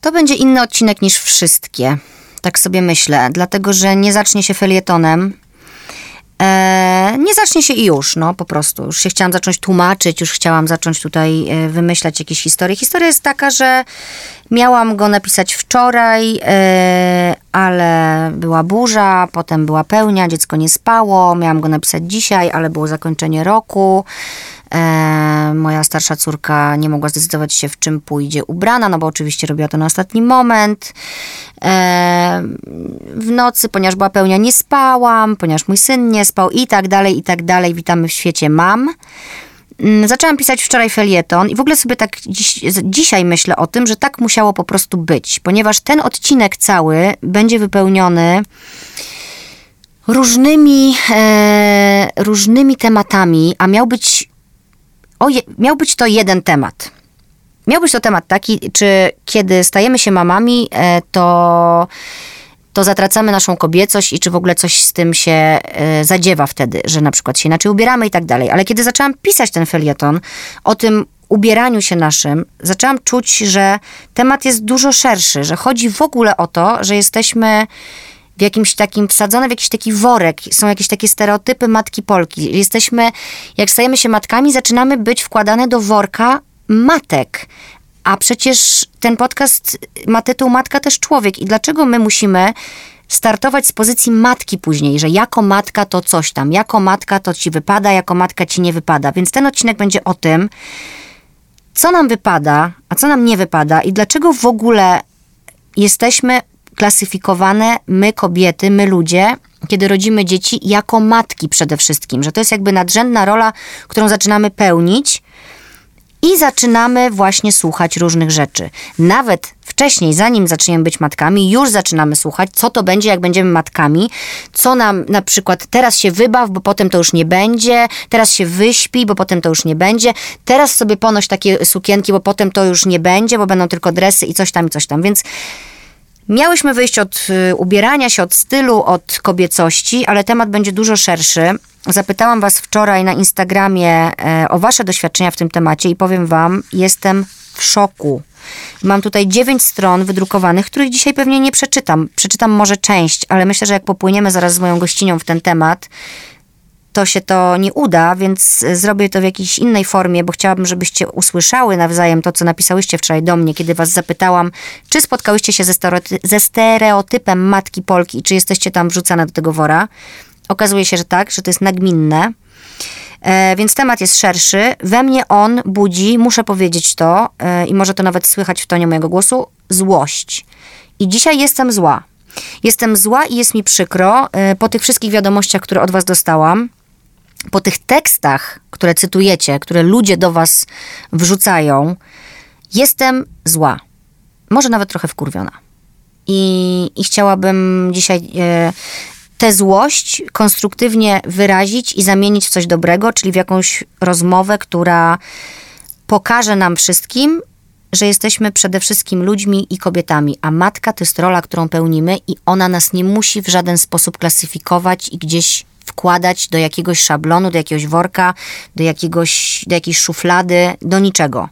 To będzie inny odcinek niż wszystkie. Tak sobie myślę, dlatego że nie zacznie się felietonem. E, nie zacznie się i już, no po prostu. Już się chciałam zacząć tłumaczyć, już chciałam zacząć tutaj e, wymyślać jakieś historie. Historia jest taka, że miałam go napisać wczoraj, e, ale była burza, potem była pełnia, dziecko nie spało. Miałam go napisać dzisiaj, ale było zakończenie roku. E, moja starsza córka nie mogła zdecydować się, w czym pójdzie ubrana, no bo oczywiście robiła to na ostatni moment. E, w nocy, ponieważ była pełnia, nie spałam, ponieważ mój syn nie spał i tak dalej, i tak dalej. Witamy w świecie mam. Mm, Zaczęłam pisać wczoraj felieton i w ogóle sobie tak dziś, dzisiaj myślę o tym, że tak musiało po prostu być, ponieważ ten odcinek cały będzie wypełniony różnymi, e, różnymi tematami, a miał być, o, je, miał być to jeden temat. Miał być to temat taki, czy kiedy stajemy się mamami, e, to, to zatracamy naszą kobiecość i czy w ogóle coś z tym się e, zadziewa wtedy, że na przykład się inaczej ubieramy i tak dalej. Ale kiedy zaczęłam pisać ten felieton o tym ubieraniu się naszym, zaczęłam czuć, że temat jest dużo szerszy, że chodzi w ogóle o to, że jesteśmy w jakimś takim, wsadzone w jakiś taki worek, są jakieś takie stereotypy matki Polki. Jesteśmy, jak stajemy się matkami, zaczynamy być wkładane do worka matek. A przecież ten podcast ma tytuł Matka też człowiek. I dlaczego my musimy startować z pozycji matki później, że jako matka to coś tam, jako matka to ci wypada, jako matka ci nie wypada. Więc ten odcinek będzie o tym, co nam wypada, a co nam nie wypada i dlaczego w ogóle jesteśmy klasyfikowane, my kobiety, my ludzie, kiedy rodzimy dzieci, jako matki przede wszystkim, że to jest jakby nadrzędna rola, którą zaczynamy pełnić i zaczynamy właśnie słuchać różnych rzeczy. Nawet wcześniej, zanim zaczniemy być matkami, już zaczynamy słuchać, co to będzie, jak będziemy matkami, co nam na przykład teraz się wybaw, bo potem to już nie będzie, teraz się wyśpi, bo potem to już nie będzie, teraz sobie ponoś takie sukienki, bo potem to już nie będzie, bo będą tylko dresy i coś tam, i coś tam. Więc Miałyśmy wyjść od y, ubierania się, od stylu, od kobiecości, ale temat będzie dużo szerszy. Zapytałam Was wczoraj na Instagramie e, o Wasze doświadczenia w tym temacie i powiem Wam, jestem w szoku. Mam tutaj dziewięć stron wydrukowanych, których dzisiaj pewnie nie przeczytam. Przeczytam może część, ale myślę, że jak popłyniemy zaraz z moją gościnią w ten temat, to się to nie uda, więc zrobię to w jakiejś innej formie, bo chciałabym, żebyście usłyszały nawzajem to, co napisałyście wczoraj do mnie, kiedy was zapytałam, czy spotkałyście się ze, stereoty- ze stereotypem matki Polki i czy jesteście tam wrzucane do tego wora. Okazuje się, że tak, że to jest nagminne. E, więc temat jest szerszy. We mnie on budzi, muszę powiedzieć to, e, i może to nawet słychać w tonie mojego głosu, złość. I dzisiaj jestem zła. Jestem zła i jest mi przykro e, po tych wszystkich wiadomościach, które od was dostałam po tych tekstach, które cytujecie, które ludzie do was wrzucają, jestem zła. Może nawet trochę wkurwiona. I, i chciałabym dzisiaj e, tę złość konstruktywnie wyrazić i zamienić w coś dobrego, czyli w jakąś rozmowę, która pokaże nam wszystkim, że jesteśmy przede wszystkim ludźmi i kobietami, a matka to jest rola, którą pełnimy i ona nas nie musi w żaden sposób klasyfikować i gdzieś wkładać do jakiegoś szablonu, do jakiegoś worka, do, jakiegoś, do jakiejś szuflady, do niczego.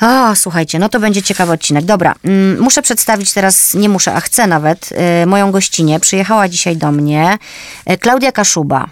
O, słuchajcie, no to będzie ciekawy odcinek. Dobra, mm, muszę przedstawić teraz, nie muszę, a chcę nawet, y, moją gościnę. Przyjechała dzisiaj do mnie y, Klaudia Kaszuba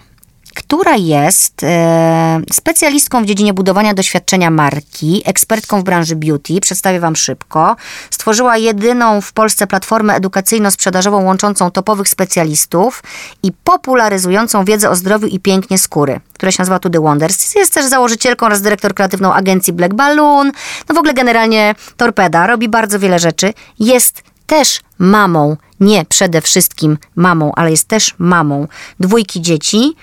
która jest e, specjalistką w dziedzinie budowania doświadczenia marki, ekspertką w branży beauty. Przedstawię Wam szybko. Stworzyła jedyną w Polsce platformę edukacyjno-sprzedażową łączącą topowych specjalistów i popularyzującą wiedzę o zdrowiu i pięknie skóry, która się nazywa To The Wonders. Jest też założycielką oraz dyrektor kreatywną agencji Black Balloon. No w ogóle generalnie torpeda, robi bardzo wiele rzeczy. Jest też mamą, nie przede wszystkim mamą, ale jest też mamą dwójki dzieci.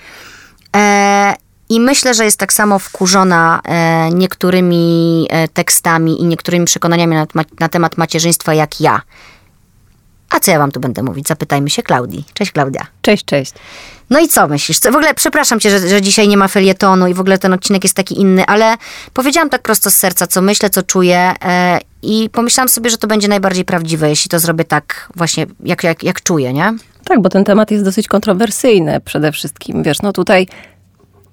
E, I myślę, że jest tak samo wkurzona e, niektórymi e, tekstami i niektórymi przekonaniami na, na temat macierzyństwa jak ja. A co ja wam tu będę mówić? Zapytajmy się Klaudii. Cześć Klaudia. Cześć, cześć. No i co myślisz? Co, w ogóle przepraszam cię, że, że dzisiaj nie ma felietonu i w ogóle ten odcinek jest taki inny, ale powiedziałam tak prosto z serca, co myślę, co czuję e, i pomyślałam sobie, że to będzie najbardziej prawdziwe, jeśli to zrobię tak właśnie, jak, jak, jak czuję, nie? Tak, bo ten temat jest dosyć kontrowersyjny przede wszystkim. Wiesz, no tutaj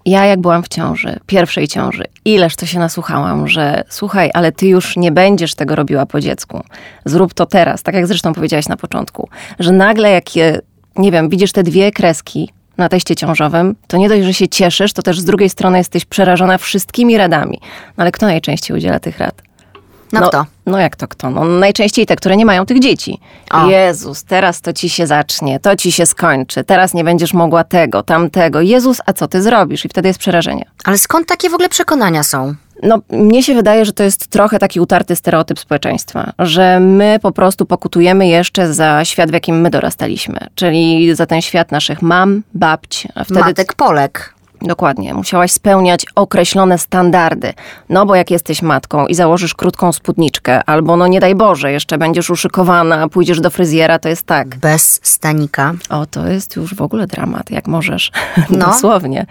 Ja jak byłam w ciąży, pierwszej ciąży, ileż to się nasłuchałam, że słuchaj, ale ty już nie będziesz tego robiła po dziecku. Zrób to teraz, tak jak zresztą powiedziałaś na początku, że nagle jak, je, nie wiem, widzisz te dwie kreski na teście ciążowym, to nie dość, że się cieszysz, to też z drugiej strony jesteś przerażona wszystkimi radami. No ale kto najczęściej udziela tych rad? No, kto? No jak to kto? No najczęściej te, które nie mają tych dzieci. O. Jezus, teraz to ci się zacznie, to ci się skończy, teraz nie będziesz mogła tego, tamtego. Jezus, a co ty zrobisz? I wtedy jest przerażenie. Ale skąd takie w ogóle przekonania są? No, mnie się wydaje, że to jest trochę taki utarty stereotyp społeczeństwa, że my po prostu pokutujemy jeszcze za świat, w jakim my dorastaliśmy, czyli za ten świat naszych mam, babć, a wtedy Matek Polek. Dokładnie. Musiałaś spełniać określone standardy. No bo jak jesteś matką i założysz krótką spódniczkę, albo no nie daj Boże, jeszcze będziesz uszykowana, pójdziesz do fryzjera, to jest tak. Bez stanika. O, to jest już w ogóle dramat, jak możesz. No. Dosłownie.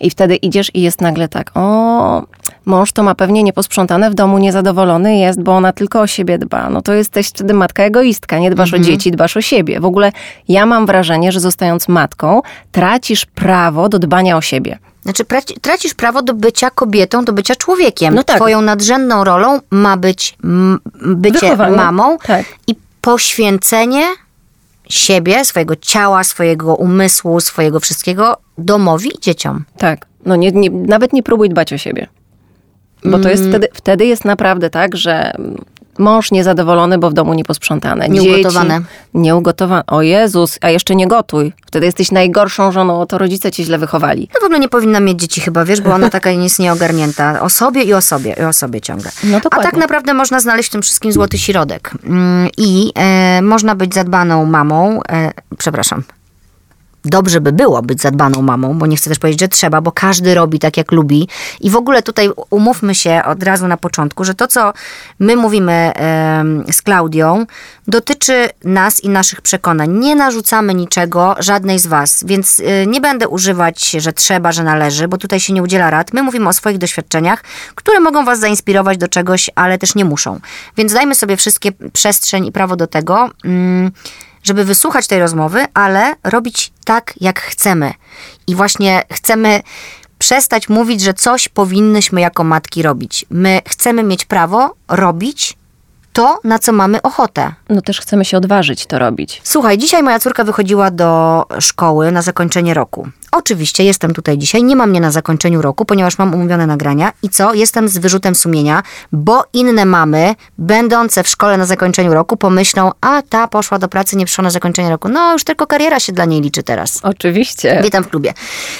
I wtedy idziesz i jest nagle tak, o, mąż to ma pewnie nieposprzątane w domu, niezadowolony jest, bo ona tylko o siebie dba. No to jesteś wtedy matka egoistka, nie dbasz o dzieci, dbasz o siebie. W ogóle ja mam wrażenie, że zostając matką, tracisz prawo do dbania o siebie. Znaczy, tracisz prawo do bycia kobietą, do bycia człowiekiem. No tak. Twoją nadrzędną rolą ma być bycie Wychowanie. mamą Tak. i poświęcenie siebie, swojego ciała, swojego umysłu, swojego wszystkiego domowi i dzieciom. Tak. No nie, nie, nawet nie próbuj dbać o siebie. Bo to jest wtedy, wtedy jest naprawdę tak, że mąż niezadowolony, bo w domu nieposprzątane. Nieugotowane. Dzieci nieugotowane. O Jezus, a jeszcze nie gotuj. Wtedy jesteś najgorszą żoną, to rodzice cię źle wychowali. No w ogóle nie powinna mieć dzieci chyba, wiesz, bo ona taka jest nieogarnięta. O sobie i o sobie, i o sobie ciągle. No A dokładnie. tak naprawdę można znaleźć w tym wszystkim złoty środek. Mm, I e, można być zadbaną mamą, e, przepraszam, dobrze by było być zadbaną mamą, bo nie chcę też powiedzieć, że trzeba, bo każdy robi tak, jak lubi. I w ogóle tutaj umówmy się od razu na początku, że to, co my mówimy em, z Klaudią, dotyczy nas i naszych przekonań. Nie narzucamy niczego żadnej z was, więc y, nie będę używać, że trzeba, że należy, bo tutaj się nie udziela rad. My mówimy o swoich doświadczeniach, które mogą was zainspirować do czegoś, ale też nie muszą. Więc dajmy sobie wszystkie przestrzeń i prawo do tego. Mm, żeby wysłuchać tej rozmowy, ale robić tak, jak chcemy. I właśnie chcemy przestać mówić, że coś powinnyśmy jako matki robić. My chcemy mieć prawo robić to, na co mamy ochotę. No też chcemy się odważyć to robić. Słuchaj, dzisiaj moja córka wychodziła do szkoły na zakończenie roku. Oczywiście jestem tutaj dzisiaj, nie mam mnie na zakończeniu roku, ponieważ mam umówione nagrania. I co? Jestem z wyrzutem sumienia, bo inne mamy, będące w szkole na zakończeniu roku, pomyślą, a ta poszła do pracy, nie przyszła na zakończenie roku. No, już tylko kariera się dla niej liczy teraz. Oczywiście. Witam w klubie.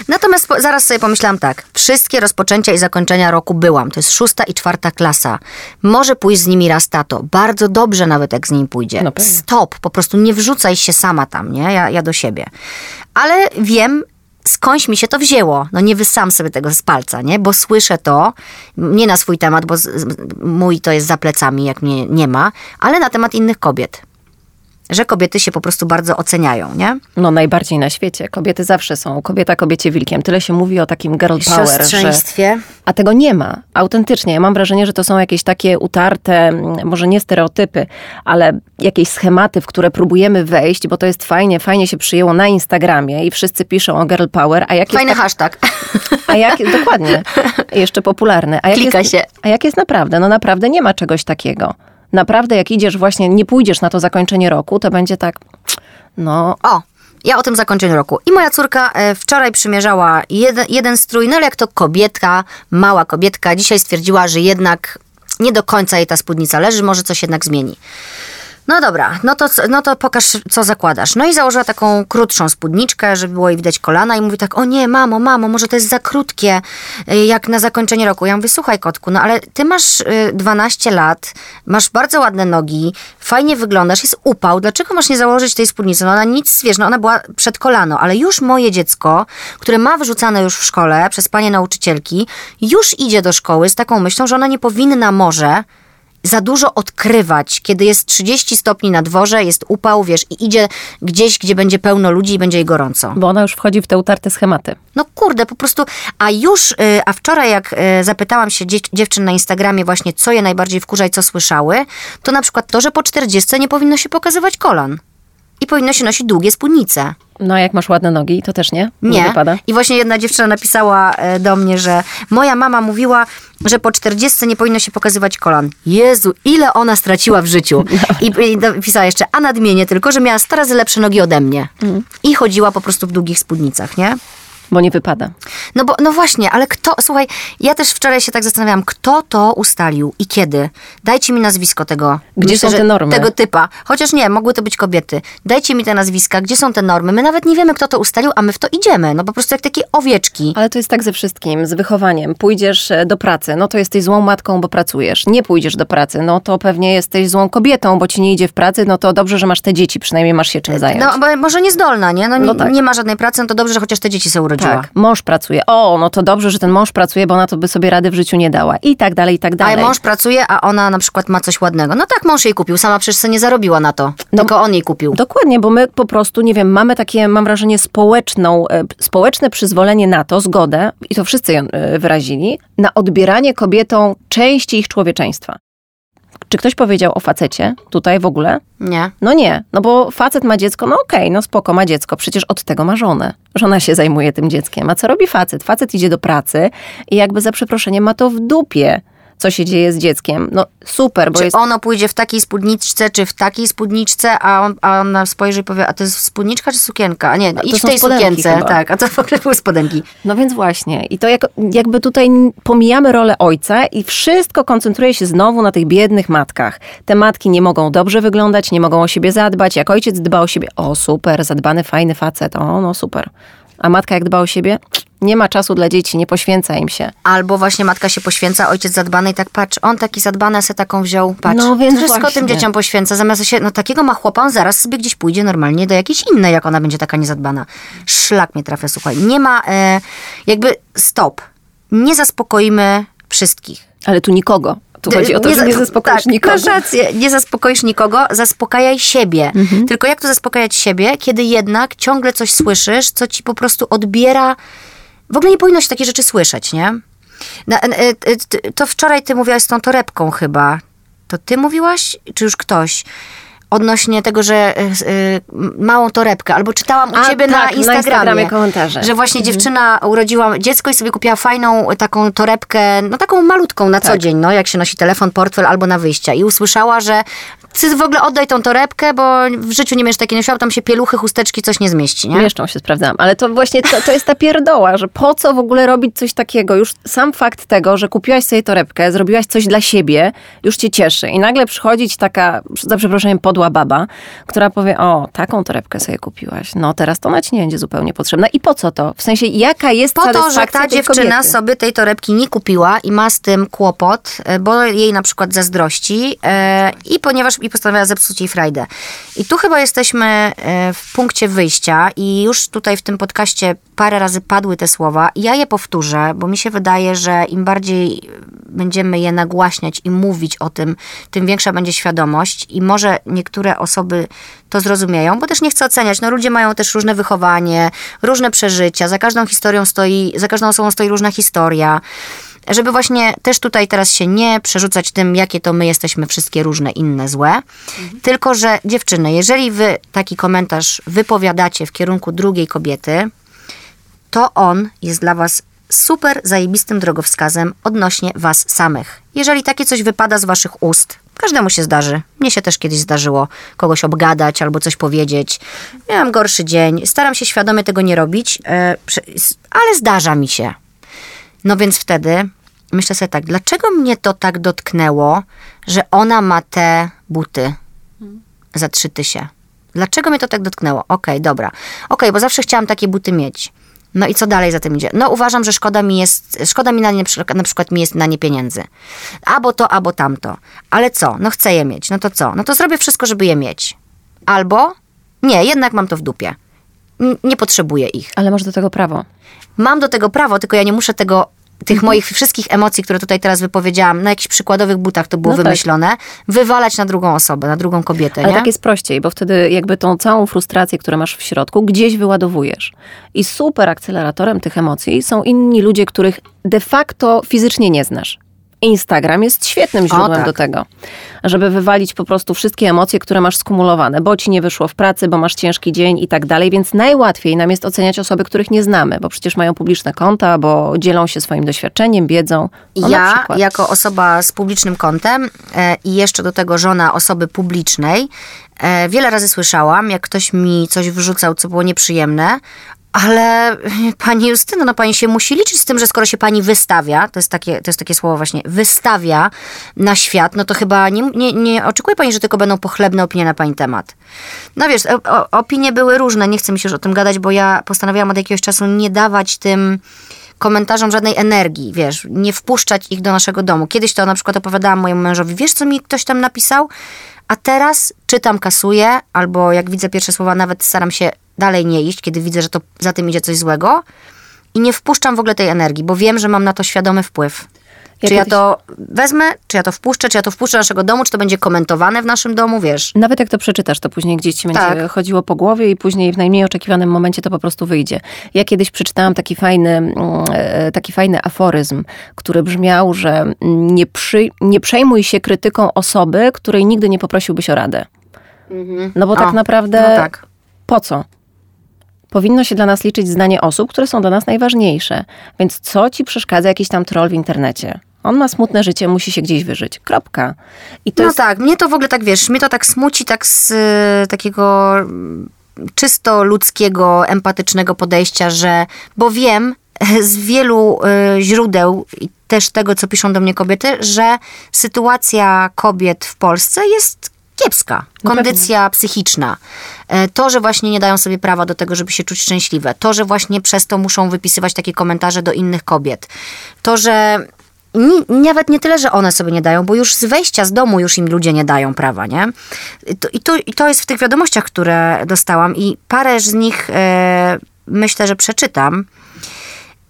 Natomiast po, zaraz sobie pomyślałam tak. Wszystkie rozpoczęcia i zakończenia roku byłam. To jest szósta i czwarta klasa. Może pójść z nimi raz tato. Bardzo dobrze nawet jak z nim pójdzie. No. Stop. Po prostu nie wrzucaj się sama tam, nie? Ja, ja do siebie. Ale wiem, skądś mi się to wzięło. No nie wysam sobie tego z palca, nie? Bo słyszę to, nie na swój temat, bo z, mój to jest za plecami, jak mnie nie ma, ale na temat innych kobiet. Że kobiety się po prostu bardzo oceniają, nie? No najbardziej na świecie. Kobiety zawsze są. Kobieta kobiecie wilkiem. Tyle się mówi o takim girl power, że... A tego nie ma. Autentycznie. Ja mam wrażenie, że to są jakieś takie utarte, może nie stereotypy, ale jakieś schematy, w które próbujemy wejść, bo to jest fajnie, fajnie się przyjęło na Instagramie i wszyscy piszą o girl power, a jak Fajny jest, hashtag. a jak, dokładnie, jeszcze popularny. A jak Klika jest, się. A jak jest naprawdę? No naprawdę nie ma czegoś takiego. Naprawdę jak idziesz właśnie, nie pójdziesz na to zakończenie roku, to będzie tak, no O, ja o tym zakończeniu roku. I moja córka e, wczoraj przymierzała jeden, jeden strój, no ale jak to kobietka, mała kobietka, dzisiaj stwierdziła, że jednak nie do końca jej ta spódnica leży, może coś jednak zmieni. No dobra, no to, no to pokaż, co zakładasz. No i założyła taką krótszą spódniczkę, żeby było jej widać kolana i mówi tak, o nie, mamo, mamo, może to jest za krótkie, y, jak na zakończenie roku. Ja mówię, słuchaj kotku, no ale ty masz y, 12 lat, masz bardzo ładne nogi, fajnie wyglądasz, jest upał, dlaczego masz nie założyć tej spódnicy? No ona nic, wiesz, no ona była przed kolano, ale już moje dziecko, które ma wyrzucane już w szkole przez panie nauczycielki, już idzie do szkoły z taką myślą, że ona nie powinna może za dużo odkrywać, kiedy jest 30 stopni na dworze, jest upał, wiesz, i idzie gdzieś, gdzie będzie pełno ludzi i będzie jej gorąco. bo ona już wchodzi w te utarte schematy. No kurde, po prostu, a już, y, a wczoraj jak y, zapytałam się dziew- dziewczyn na Instagramie właśnie, co je najbardziej wkurza i co słyszały, to na przykład to, że po 40 nie powinno się pokazywać kolan. I powinno się nosić długie spódnice. No a jak masz ładne nogi, to też nie? Nie. wypada? I właśnie jedna dziewczyna napisała e, do mnie, że moja mama mówiła, że po 40 nie powinno się pokazywać kolan. Jezu, ile ona straciła w życiu. I, I pisała jeszcze, a nadmienię tylko, że miała 100 razy lepsze nogi ode mnie. I chodziła po prostu w długich spódnicach, nie? Bo nie wypada. No bo, no właśnie, ale kto, słuchaj, ja też wczoraj się tak zastanawiałam, kto to ustalił i kiedy? Dajcie mi nazwisko tego. Gdzie są że te normy? Tego typa. Chociaż nie, mogły to być kobiety. Dajcie mi te nazwiska, gdzie są te normy? My nawet nie wiemy, kto to ustalił, a my w to idziemy. No po prostu jak takie owieczki. Ale to jest tak ze wszystkim, z wychowaniem. Pójdziesz e, do pracy, no to jesteś złą matką, bo pracujesz. Nie pójdziesz do pracy, no to pewnie jesteś złą kobietą, bo ci nie idzie w pracy, no to dobrze, że masz te dzieci, przynajmniej masz się czym zająć. No bo może niezdolna, nie? No, No nie, tak. nie ma żadnej pracy, no to dobrze, że chociaż te dzieci sobie tak, mąż pracuje. O, no to dobrze, że ten mąż pracuje, bo ona to by sobie rady w życiu nie dała. I tak dalej, i tak dalej. A mąż pracuje, a ona na przykład ma coś ładnego. No tak, mąż jej kupił, sama przecież sobie nie zarobiła na to. No. Tylko on jej kupił. Dokładnie, bo my po prostu, nie wiem, mamy takie, mam wrażenie, społeczną, e, społeczne przyzwolenie na to, zgodę, i to wszyscy ją e, wyrazili, na odbieranie kobietom części ich człowieczeństwa. Czy ktoś powiedział o facecie tutaj w ogóle? Nie. No nie, no bo facet ma dziecko, no okej, no spoko, ma dziecko, przecież od tego ma żonę. Żona się zajmuje tym dzieckiem. A co robi facet? Facet idzie do pracy i jakby za przeproszeniem ma to w dupie, co się dzieje z dzieckiem. No super, bo Czy jest... ono pójdzie w takiej spódniczce, czy w takiej spódniczce, a, on, a ona spojrzy i powie, a to jest spódniczka czy sukienka? A nie, to idź w tej sukience. chyba. Tak, a to w ogóle były spodenki. No więc właśnie. I to jak, jakby tutaj pomijamy rolę ojca i wszystko koncentruje się znowu na tych biednych matkach. Te matki nie mogą dobrze wyglądać, nie mogą o siebie zadbać. Jak ojciec dba o siebie, o super, zadbany, fajny facet, o no super. A matka jak dba o siebie, nie ma czasu dla dzieci, nie poświęca im się. Albo właśnie matka się poświęca, ojciec zadbany i tak patrz, on taki zadbany, a se taką wziął, patrz. No więc Wszystko właśnie. tym dzieciom poświęca, zamiast się, no takiego ma chłopa, on zaraz sobie gdzieś pójdzie normalnie do jakiejś innej, jak ona będzie taka niezadbana. Szlak mnie trafia, słuchaj. Nie ma, e, jakby stop. Nie zaspokoimy wszystkich. Ale tu nikogo. Tu chodzi o to, że nie za- zaspokoisz tak, nikogo. Masz rację, nie zaspokoisz nikogo, zaspokajaj siebie. Mhm. Tylko jak to zaspokajać siebie, kiedy jednak ciągle coś słyszysz, co ci po prostu odbiera. W ogóle nie powinno się takie rzeczy słyszeć, nie? Na, e, e, t- to wczoraj ty mówiłaś z tą torebką chyba. To ty mówiłaś, czy już ktoś? Odnośnie tego, że e, e, małą torebkę, albo czytałam u A, ciebie tak, na na Instagramie, Instagramie komentarze. że właśnie dziewczyna urodziła dziecko i sobie kupiła fajną taką torebkę, no taką malutką na co Tak. dzień, no jak się nosi telefon, portfel albo na wyjścia i usłyszała, że ty w ogóle oddaj tą torebkę, bo w życiu nie będziesz takiej nosiła, tam się pieluchy, chusteczki, coś nie zmieści, nie? Mieszczą się, sprawdzam. Ale to właśnie to, to jest ta pierdoła, że po co w ogóle robić coś takiego? Już sam fakt tego, że kupiłaś sobie torebkę, zrobiłaś coś dla siebie, już cię cieszy. I nagle przychodzić taka, za przeproszeniem, podła baba, która powie, o, taką torebkę sobie kupiłaś. No teraz to ona ci nie będzie zupełnie potrzebna. I po co to? W sensie, jaka jest Po to, że ta dziewczyna kobiety? sobie tej torebki nie kupiła i ma z tym kłopot, e, bo jej na przykład zazdrości e, i ponieważ i postanowiła zepsuć jej frajdę. I tu chyba jesteśmy e, w punkcie wyjścia i już tutaj w tym podcaście parę razy padły te słowa ja je powtórzę, bo mi się wydaje, że im bardziej będziemy je nagłaśniać i mówić o tym, tym większa będzie świadomość i może niektóre osoby to zrozumieją, bo też nie chcę oceniać. No ludzie mają też różne wychowanie, różne przeżycia, za każdą historią stoi, za każdą osobą stoi różna historia. Żeby właśnie też tutaj teraz się nie przerzucać tym, jakie to my jesteśmy wszystkie różne, inne, złe. Tylko, że dziewczyny, jeżeli wy taki komentarz wypowiadacie w kierunku drugiej kobiety, to on jest dla was super zajebistym drogowskazem odnośnie was samych. Jeżeli takie coś wypada z waszych ust, każdemu się zdarzy. Mnie się też kiedyś zdarzyło kogoś obgadać albo coś powiedzieć. Miałam gorszy dzień, staram się świadomie tego nie robić, e, ale zdarza mi się. No więc wtedy myślę sobie tak, dlaczego mnie to tak dotknęło, że ona ma te buty za trzy tysie? Dlaczego mnie to tak dotknęło? Okej, dobra. Okej, bo zawsze chciałam takie buty mieć. No i co dalej za tym idzie? No uważam, że szkoda mi jest, szkoda mi na nie, na przykład mi jest na nie pieniędzy. Albo to, albo tamto. Ale co? No chcę je mieć. No to co? No to zrobię wszystko, żeby je mieć. Albo nie, jednak mam to w dupie. N- Nie potrzebuję ich. Ale masz do tego prawo. Mam do tego prawo, tylko ja nie muszę tego, tych Mhm. moich wszystkich emocji, które tutaj teraz wypowiedziałam, na jakichś przykładowych butach to było No tak. wymyślone, wywalać na drugą osobę, na drugą kobietę, Ale nie? tak jest prościej, bo wtedy jakby tą całą frustrację, którą masz w środku, gdzieś wyładowujesz. I super akceleratorem tych emocji są inni ludzie, których de facto fizycznie nie znasz. Instagram jest świetnym źródłem tak. do tego, żeby wywalić po prostu wszystkie emocje, które masz skumulowane, bo ci nie wyszło w pracy, bo masz ciężki dzień i tak dalej, więc najłatwiej nam jest oceniać osoby, których nie znamy, bo przecież mają publiczne konta, bo dzielą się swoim doświadczeniem, wiedzą. No, Ja, jako osoba z publicznym kontem e, i jeszcze do tego żona osoby publicznej, e, wiele razy słyszałam, jak ktoś mi coś wrzucał, co było nieprzyjemne, ale pani Justyno, no pani się musi liczyć z tym, że skoro się pani wystawia, to jest takie, to jest takie słowo właśnie, wystawia na świat, no to chyba nie, nie, nie oczekuje pani, że tylko będą pochlebne opinie na pani temat. No wiesz, o, opinie były różne, nie chcę mi się już o tym gadać, bo ja postanowiłam od jakiegoś czasu nie dawać tym komentarzom żadnej energii, wiesz, nie wpuszczać ich do naszego domu. Kiedyś to na przykład opowiadałam mojemu mężowi, wiesz co mi ktoś tam napisał? A teraz czytam, kasuję, albo jak widzę pierwsze słowa, nawet staram się dalej nie iść, kiedy widzę, że to za tym idzie coś złego i nie wpuszczam w ogóle tej energii, bo wiem, że mam na to świadomy wpływ. Ja czy ja kiedyś- to wezmę, czy ja to wpuszczę, czy ja to wpuszczę do naszego domu, czy to będzie komentowane w naszym domu, wiesz. Nawet jak to przeczytasz, to później gdzieś ci będzie Tak. chodziło po głowie i później w najmniej oczekiwanym momencie to po prostu wyjdzie. Ja kiedyś przeczytałam taki fajny, mm, e, taki fajny aforyzm, który brzmiał, że nie, przy, nie przejmuj się krytyką osoby, której nigdy nie poprosiłbyś o radę. No bo tak O, naprawdę no tak. po co? Powinno się dla nas liczyć zdanie osób, które są dla nas najważniejsze. Więc co ci przeszkadza jakiś tam troll w internecie? On ma smutne życie, musi się gdzieś wyżyć. Kropka. I to no jest tak, mnie to w ogóle tak, wiesz, mnie to tak smuci tak z y, takiego mm, czysto ludzkiego, empatycznego podejścia, że, bo wiem z wielu y, źródeł i też tego, co piszą do mnie kobiety, że sytuacja kobiet w Polsce jest kiepska. Kondycja psychiczna. E, To, że właśnie nie dają sobie prawa do tego, żeby się czuć szczęśliwe. To, że właśnie przez to muszą wypisywać takie komentarze do innych kobiet. To, że ni, nawet nie tyle, że one sobie nie dają, bo już z wejścia z domu już im ludzie nie dają prawa, nie? I to, i to, i to jest w tych wiadomościach, które dostałam i parę z nich e, myślę, że przeczytam.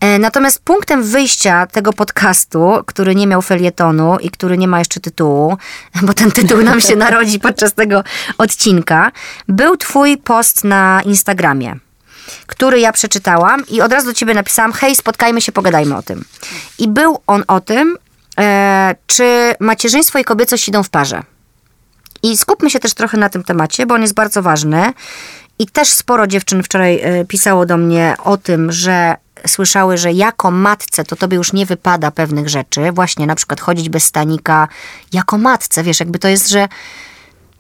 E, Natomiast punktem wyjścia tego podcastu, który nie miał felietonu i który nie ma jeszcze tytułu, bo ten tytuł nam się narodzi podczas tego odcinka, był twój post na Instagramie, który ja przeczytałam i od razu do ciebie napisałam, hej, spotkajmy się, pogadajmy o tym. I był on o tym, e, czy macierzyństwo i kobiecość idą w parze. I skupmy się też trochę na tym temacie, bo on jest bardzo ważny. I też sporo dziewczyn wczoraj e, pisało do mnie o tym, że słyszały, że jako matce to tobie już nie wypada pewnych rzeczy. Właśnie na przykład chodzić bez stanika. Jako matce, wiesz, jakby to jest, że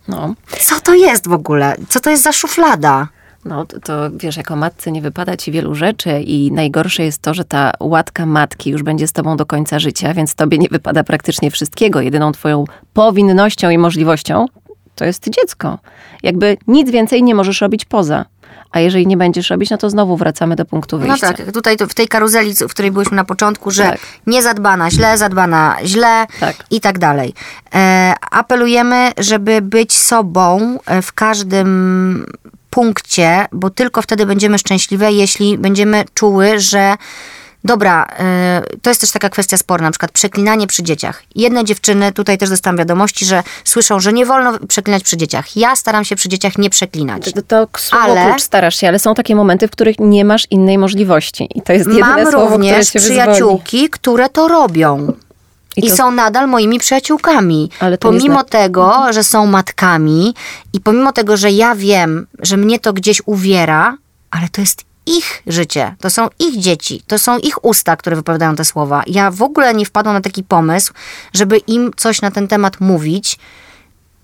no, co to jest w ogóle? Co to jest za szuflada? No, to, to wiesz, jako matce nie wypada ci wielu rzeczy i najgorsze jest to, że ta łatka matki już będzie z tobą do końca życia, więc tobie nie wypada praktycznie wszystkiego. Jedyną twoją powinnością i możliwością to jest dziecko. Jakby nic więcej nie możesz robić poza. A jeżeli nie będziesz robić, no to znowu wracamy do punktu No wyjścia. tak, tutaj w tej karuzeli, w której byliśmy na początku, że Tak. niezadbana źle, zadbana źle Tak. i tak dalej. E, apelujemy, żeby być sobą e, w każdym punkcie, bo tylko wtedy będziemy szczęśliwe, jeśli będziemy czuły, że Dobra, e, to jest też taka kwestia sporna, na przykład przeklinanie przy dzieciach. Jedne dziewczyny, tutaj też dostałam wiadomości, że słyszą, że nie wolno przeklinać przy dzieciach. Ja staram się przy dzieciach nie przeklinać. To, to słowo Ale- klucz starasz się, ale są takie momenty, w których nie masz innej możliwości. I to jest jedyne Mam słowo, które również cię wyzwoli. przyjaciółki, które to robią. I I, to- są nadal moimi przyjaciółkami. Pomimo tego, że są matkami i pomimo tego, że ja wiem, że mnie to gdzieś uwiera, ale to jest ich życie, to są ich dzieci, to są ich usta, które wypowiadają te słowa. Ja w ogóle nie wpadłam na taki pomysł, żeby im coś na ten temat mówić.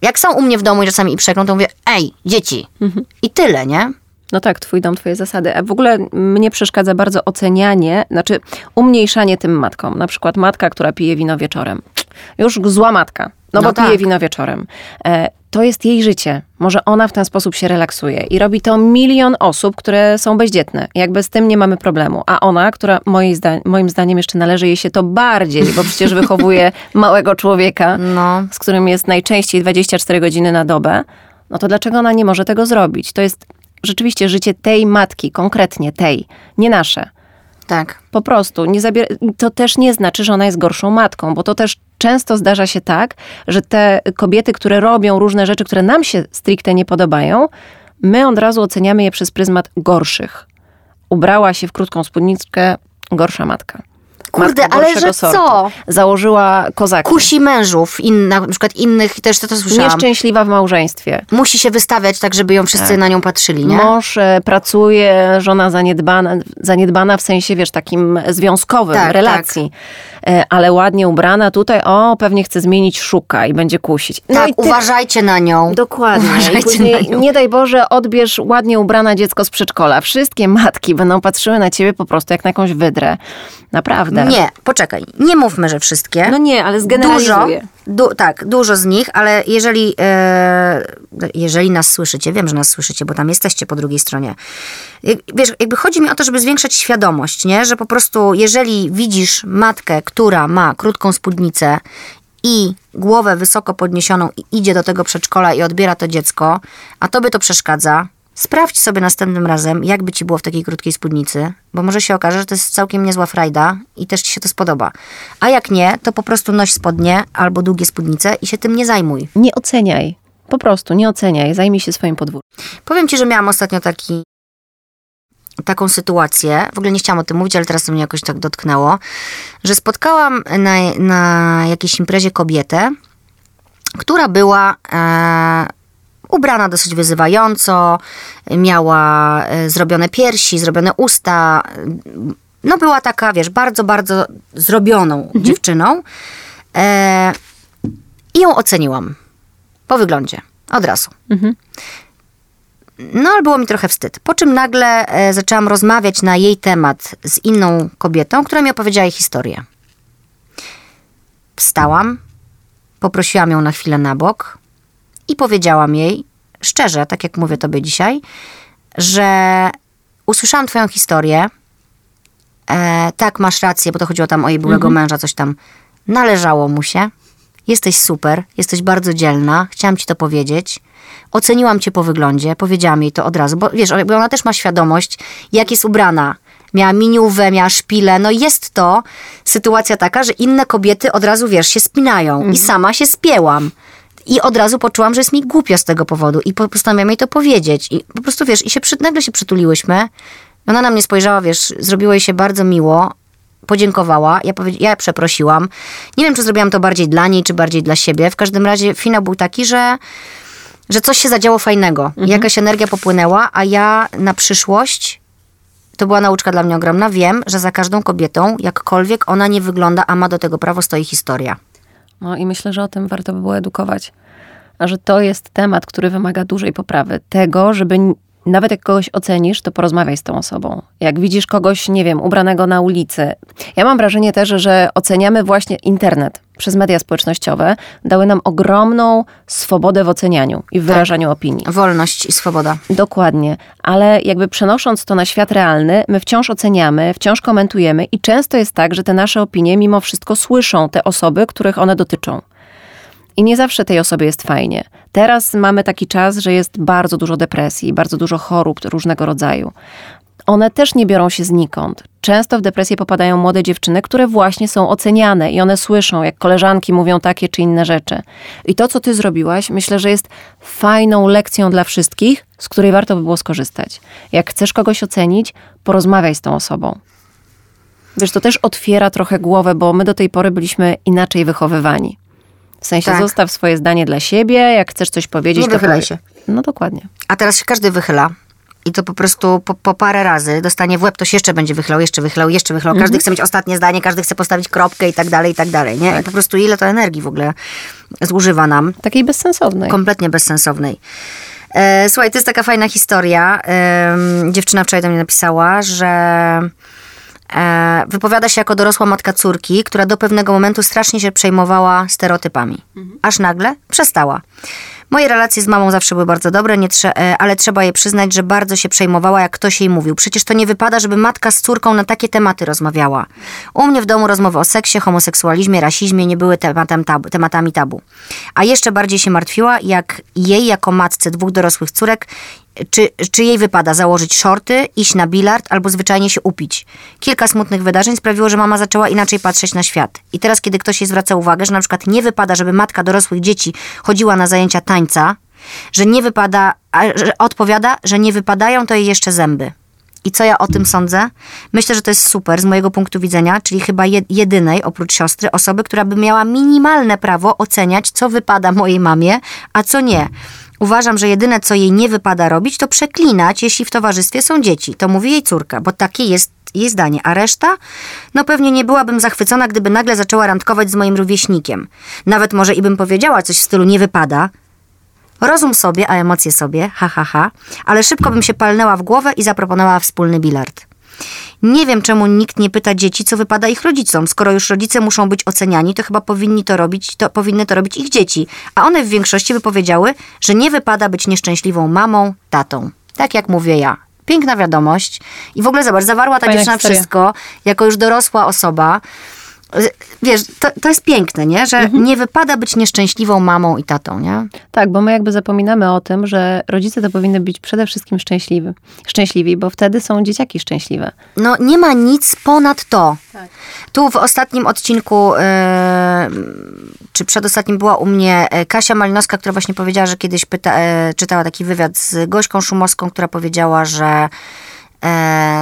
Jak są u mnie w domu i czasami i przeklą, to mówię, ej, dzieci. Mhm. I tyle, nie? No tak, twój dom, twoje zasady. A w ogóle mnie przeszkadza bardzo ocenianie, znaczy umniejszanie tym matkom. Na przykład matka, która pije wino wieczorem. Już zła matka, no, No bo tak. pije wino wieczorem. E, to jest jej życie. Może ona w ten sposób się relaksuje. I robi to milion osób, które są bezdzietne. Jakby z tym nie mamy problemu. A ona, która moi zda- moim zdaniem jeszcze należy jej się to bardziej, bo przecież wychowuje małego człowieka, No. z którym jest najczęściej 24 godziny na dobę, no to dlaczego ona nie może tego zrobić? To jest rzeczywiście życie tej matki, konkretnie tej, nie nasze. Tak. Po prostu. Nie zabier- to też nie znaczy, że ona jest gorszą matką, bo to też często zdarza się tak, że te kobiety, które robią różne rzeczy, które nam się stricte nie podobają, my od razu oceniamy je przez pryzmat gorszych. Ubrała się w krótką spódniczkę, gorsza matka. Kurde, ale że sortu. co? Założyła kozaki. Kusi mężów, in, na przykład innych, też to, to słyszałam. Nieszczęśliwa w małżeństwie. Musi się wystawiać tak, żeby ją wszyscy Tak. na nią patrzyli, nie? Mąż e, pracuje, żona zaniedbana, zaniedbana w sensie, wiesz, takim związkowym, Tak, relacji. E, Ale ładnie ubrana tutaj, o, pewnie chce zmienić, szuka i będzie kusić. No tak, i ty- uważajcie na nią. Dokładnie. Uważajcie na nią. nie daj Boże, odbierz ładnie ubrane dziecko z przedszkola. Wszystkie matki będą patrzyły na ciebie po prostu jak na jakąś wydrę. Naprawdę. Nie, poczekaj, nie mówmy, że wszystkie. No nie, ale Dużo, zgeneralizuję. du, tak, dużo z nich, ale jeżeli, e, jeżeli nas słyszycie, wiem, że nas słyszycie, bo tam jesteście po drugiej stronie. Wiesz, jakby chodzi mi o to, żeby zwiększać świadomość, nie? Że po prostu, jeżeli widzisz matkę, która ma krótką spódnicę i głowę wysoko podniesioną i idzie do tego przedszkola i odbiera to dziecko, a tobie to przeszkadza, sprawdź sobie następnym razem, jakby ci było w takiej krótkiej spódnicy, bo może się okaże, że to jest całkiem niezła frajda i też ci się to spodoba. A jak nie, to po prostu noś spodnie albo długie spódnice i się tym nie zajmuj. Nie oceniaj. Po prostu nie oceniaj. Zajmij się swoim podwórkiem. Powiem ci, że miałam ostatnio taki, taką sytuację, w ogóle nie chciałam o tym mówić, ale teraz to mnie jakoś tak dotknęło, że spotkałam na, na jakiejś imprezie kobietę, która była e, ubrana dosyć wyzywająco, miała e, zrobione piersi, zrobione usta, no była taka, wiesz, bardzo, bardzo zrobioną dziewczyną e, i ją oceniłam po wyglądzie, od razu. No, ale było mi trochę wstyd. Po czym nagle e, zaczęłam rozmawiać na jej temat z inną kobietą, która mi opowiedziała jej historię. Wstałam, poprosiłam ją na chwilę na bok i powiedziałam jej, szczerze, tak jak mówię tobie dzisiaj, że usłyszałam twoją historię. E, tak, masz rację, bo to chodziło tam o jej byłego męża, coś tam. Należało mu się. Jesteś super, jesteś bardzo dzielna, chciałam ci to powiedzieć. Oceniłam cię po wyglądzie, powiedziałam jej to od razu, bo wiesz, bo ona też ma świadomość, jak jest ubrana. Miała miniówę, miała szpilę. No jest to sytuacja taka, że inne kobiety od razu, wiesz, się spinają. I sama się spięłam. I od razu poczułam, że jest mi głupio z tego powodu. I po- postanowiłam jej to powiedzieć. I po prostu, wiesz, i się przy, nagle się przytuliłyśmy. Ona na mnie spojrzała, wiesz, zrobiło jej się bardzo miło. Podziękowała, ja, powie- ja przeprosiłam. Nie wiem, czy zrobiłam to bardziej dla niej, czy bardziej dla siebie. W każdym razie finał był taki, że, że coś się zadziało fajnego. Jakaś energia popłynęła, a ja na przyszłość to była nauczka dla mnie ogromna. Wiem, że za każdą kobietą, jakkolwiek ona nie wygląda, a ma do tego prawo, stoi historia. No i myślę, że o tym warto by było edukować. A że to jest temat, który wymaga dużej poprawy. Tego, żeby nawet jak kogoś ocenisz, to porozmawiaj z tą osobą. Jak widzisz kogoś, nie wiem, ubranego na ulicy. Ja mam wrażenie też, że oceniamy właśnie internet przez media społecznościowe. Dały nam ogromną swobodę w ocenianiu i w wyrażaniu opinii. Wolność i swoboda. Dokładnie, ale jakby przenosząc to na świat realny, my wciąż oceniamy, wciąż komentujemy i często jest tak, że te nasze opinie mimo wszystko słyszą te osoby, których one dotyczą. I nie zawsze tej osobie jest fajnie. Teraz mamy taki czas, że jest bardzo dużo depresji, bardzo dużo chorób różnego rodzaju. One też nie biorą się znikąd. Często w depresję popadają młode dziewczyny, które właśnie są oceniane i one słyszą, jak koleżanki mówią takie czy inne rzeczy. I to, co ty zrobiłaś, myślę, że jest fajną lekcją dla wszystkich, z której warto by było skorzystać. Jak chcesz kogoś ocenić, porozmawiaj z tą osobą. Wiesz, to też otwiera trochę głowę, bo my do tej pory byliśmy inaczej wychowywani. W sensie Tak. zostaw swoje zdanie dla siebie, jak chcesz coś powiedzieć, Nie to wychylaj powie- się. No dokładnie. A teraz się każdy wychyla. I to po prostu po, po parę razy dostanie w łeb, to się jeszcze będzie wychylał, jeszcze wychylał, jeszcze wychylał. Każdy chce mieć ostatnie zdanie, każdy chce postawić kropkę i tak dalej, i tak dalej. Nie? I po prostu ile to energii w ogóle zużywa nam. Takiej bezsensownej. kompletnie bezsensownej. E, słuchaj, to jest taka fajna historia. Em, dziewczyna wczoraj do mnie napisała, że e, wypowiada się jako dorosła matka córki, która do pewnego momentu strasznie się przejmowała stereotypami. Aż nagle przestała. Moje relacje z mamą zawsze były bardzo dobre, trze- e, ale trzeba jej przyznać, że bardzo się przejmowała, jak ktoś jej mówił. Przecież to nie wypada, żeby matka z córką na takie tematy rozmawiała. U mnie w domu rozmowy o seksie, homoseksualizmie, rasizmie nie były tematem tabu, tematami tabu. A jeszcze bardziej się martwiła, jak jej jako matce dwóch dorosłych córek, czy, czy jej wypada założyć shorty, iść na bilard albo zwyczajnie się upić. Kilka smutnych wydarzeń sprawiło, że mama zaczęła inaczej patrzeć na świat. I teraz, kiedy ktoś jej zwraca uwagę, że na przykład nie wypada, żeby matka dorosłych dzieci chodziła na zajęcia tańca, że nie wypada, że odpowiada, że nie wypadają to jej jeszcze zęby. I co ja o tym sądzę? Myślę, że to jest super z mojego punktu widzenia, czyli chyba je- jedynej oprócz siostry osoby, która by miała minimalne prawo oceniać, co wypada mojej mamie, a co nie. Uważam, że jedyne, co jej nie wypada robić, to przeklinać, jeśli w towarzystwie są dzieci. To mówi jej córka, bo takie jest jej zdanie. A reszta? No pewnie nie byłabym zachwycona, gdyby nagle zaczęła randkować z moim rówieśnikiem. Nawet może i bym powiedziała coś w stylu nie wypada. Rozum sobie, a emocje sobie, ha, ha, ha. Ale szybko bym się palnęła w głowę i zaproponowała wspólny bilard. Nie wiem, czemu nikt nie pyta dzieci, co wypada ich rodzicom. Skoro już rodzice muszą być oceniani, to chyba powinni to robić, to powinny to robić ich dzieci. A one w większości by powiedziały, że nie wypada być nieszczęśliwą mamą, tatą. Tak jak mówię ja. Piękna wiadomość. I w ogóle zobacz, zawarła ta Fajna dziewczyna historia. wszystko, jako już dorosła osoba. Wiesz, to, to jest piękne, nie? Że Mhm. nie wypada być nieszczęśliwą mamą i tatą, nie? Tak, bo my jakby zapominamy o tym, że rodzice to powinny być przede wszystkim szczęśliwi, szczęśliwi, bo wtedy są dzieciaki szczęśliwe. No nie ma nic ponad to. Tak. Tu w ostatnim odcinku, e, czy przedostatnim była u mnie e, Kasia Malinowska, która właśnie powiedziała, że kiedyś pyta, e, czytała taki wywiad z Gośką Szumowską, która powiedziała, że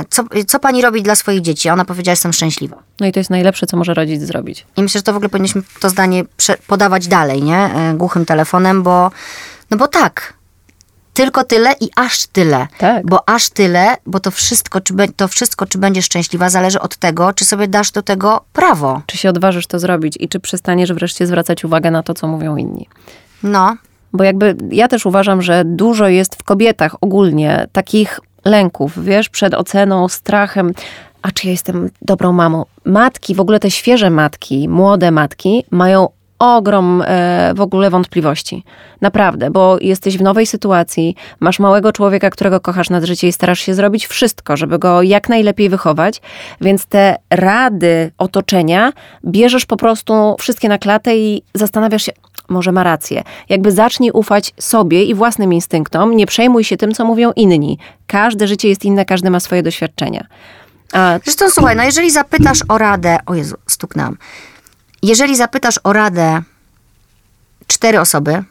co, co pani robi dla swoich dzieci? Ona powiedziała, jestem szczęśliwa. No i to jest najlepsze, co może rodzic zrobić. I myślę, że to w ogóle powinniśmy to zdanie podawać dalej, nie? E, Głuchym telefonem, bo, no bo tak. Tylko tyle i aż tyle. Tak. Bo aż tyle, bo to wszystko, czy, be- to wszystko, czy będziesz szczęśliwa, zależy od tego, czy sobie dasz do tego prawo. Czy się odważysz to zrobić i czy przestaniesz wreszcie zwracać uwagę na to, co mówią inni. No, Bo jakby ja też uważam, że dużo jest w kobietach ogólnie takich lęków, wiesz, przed oceną, strachem. A czy ja jestem dobrą mamą? Matki, w ogóle te świeże matki, młode matki mają ogrom e, w ogóle wątpliwości. Naprawdę, bo jesteś w nowej sytuacji, masz małego człowieka, którego kochasz nad życie i starasz się zrobić wszystko, żeby go jak najlepiej wychować, więc te rady otoczenia bierzesz po prostu wszystkie na klatę i zastanawiasz się, może ma rację. Jakby zacznij ufać sobie i własnym instynktom, nie przejmuj się tym, co mówią inni. Każde życie jest inne, każdy ma swoje doświadczenia. A Zresztą słuchaj, no jeżeli zapytasz o radę, o Jezu, stuknęłam. Jeżeli zapytasz o radę cztery osoby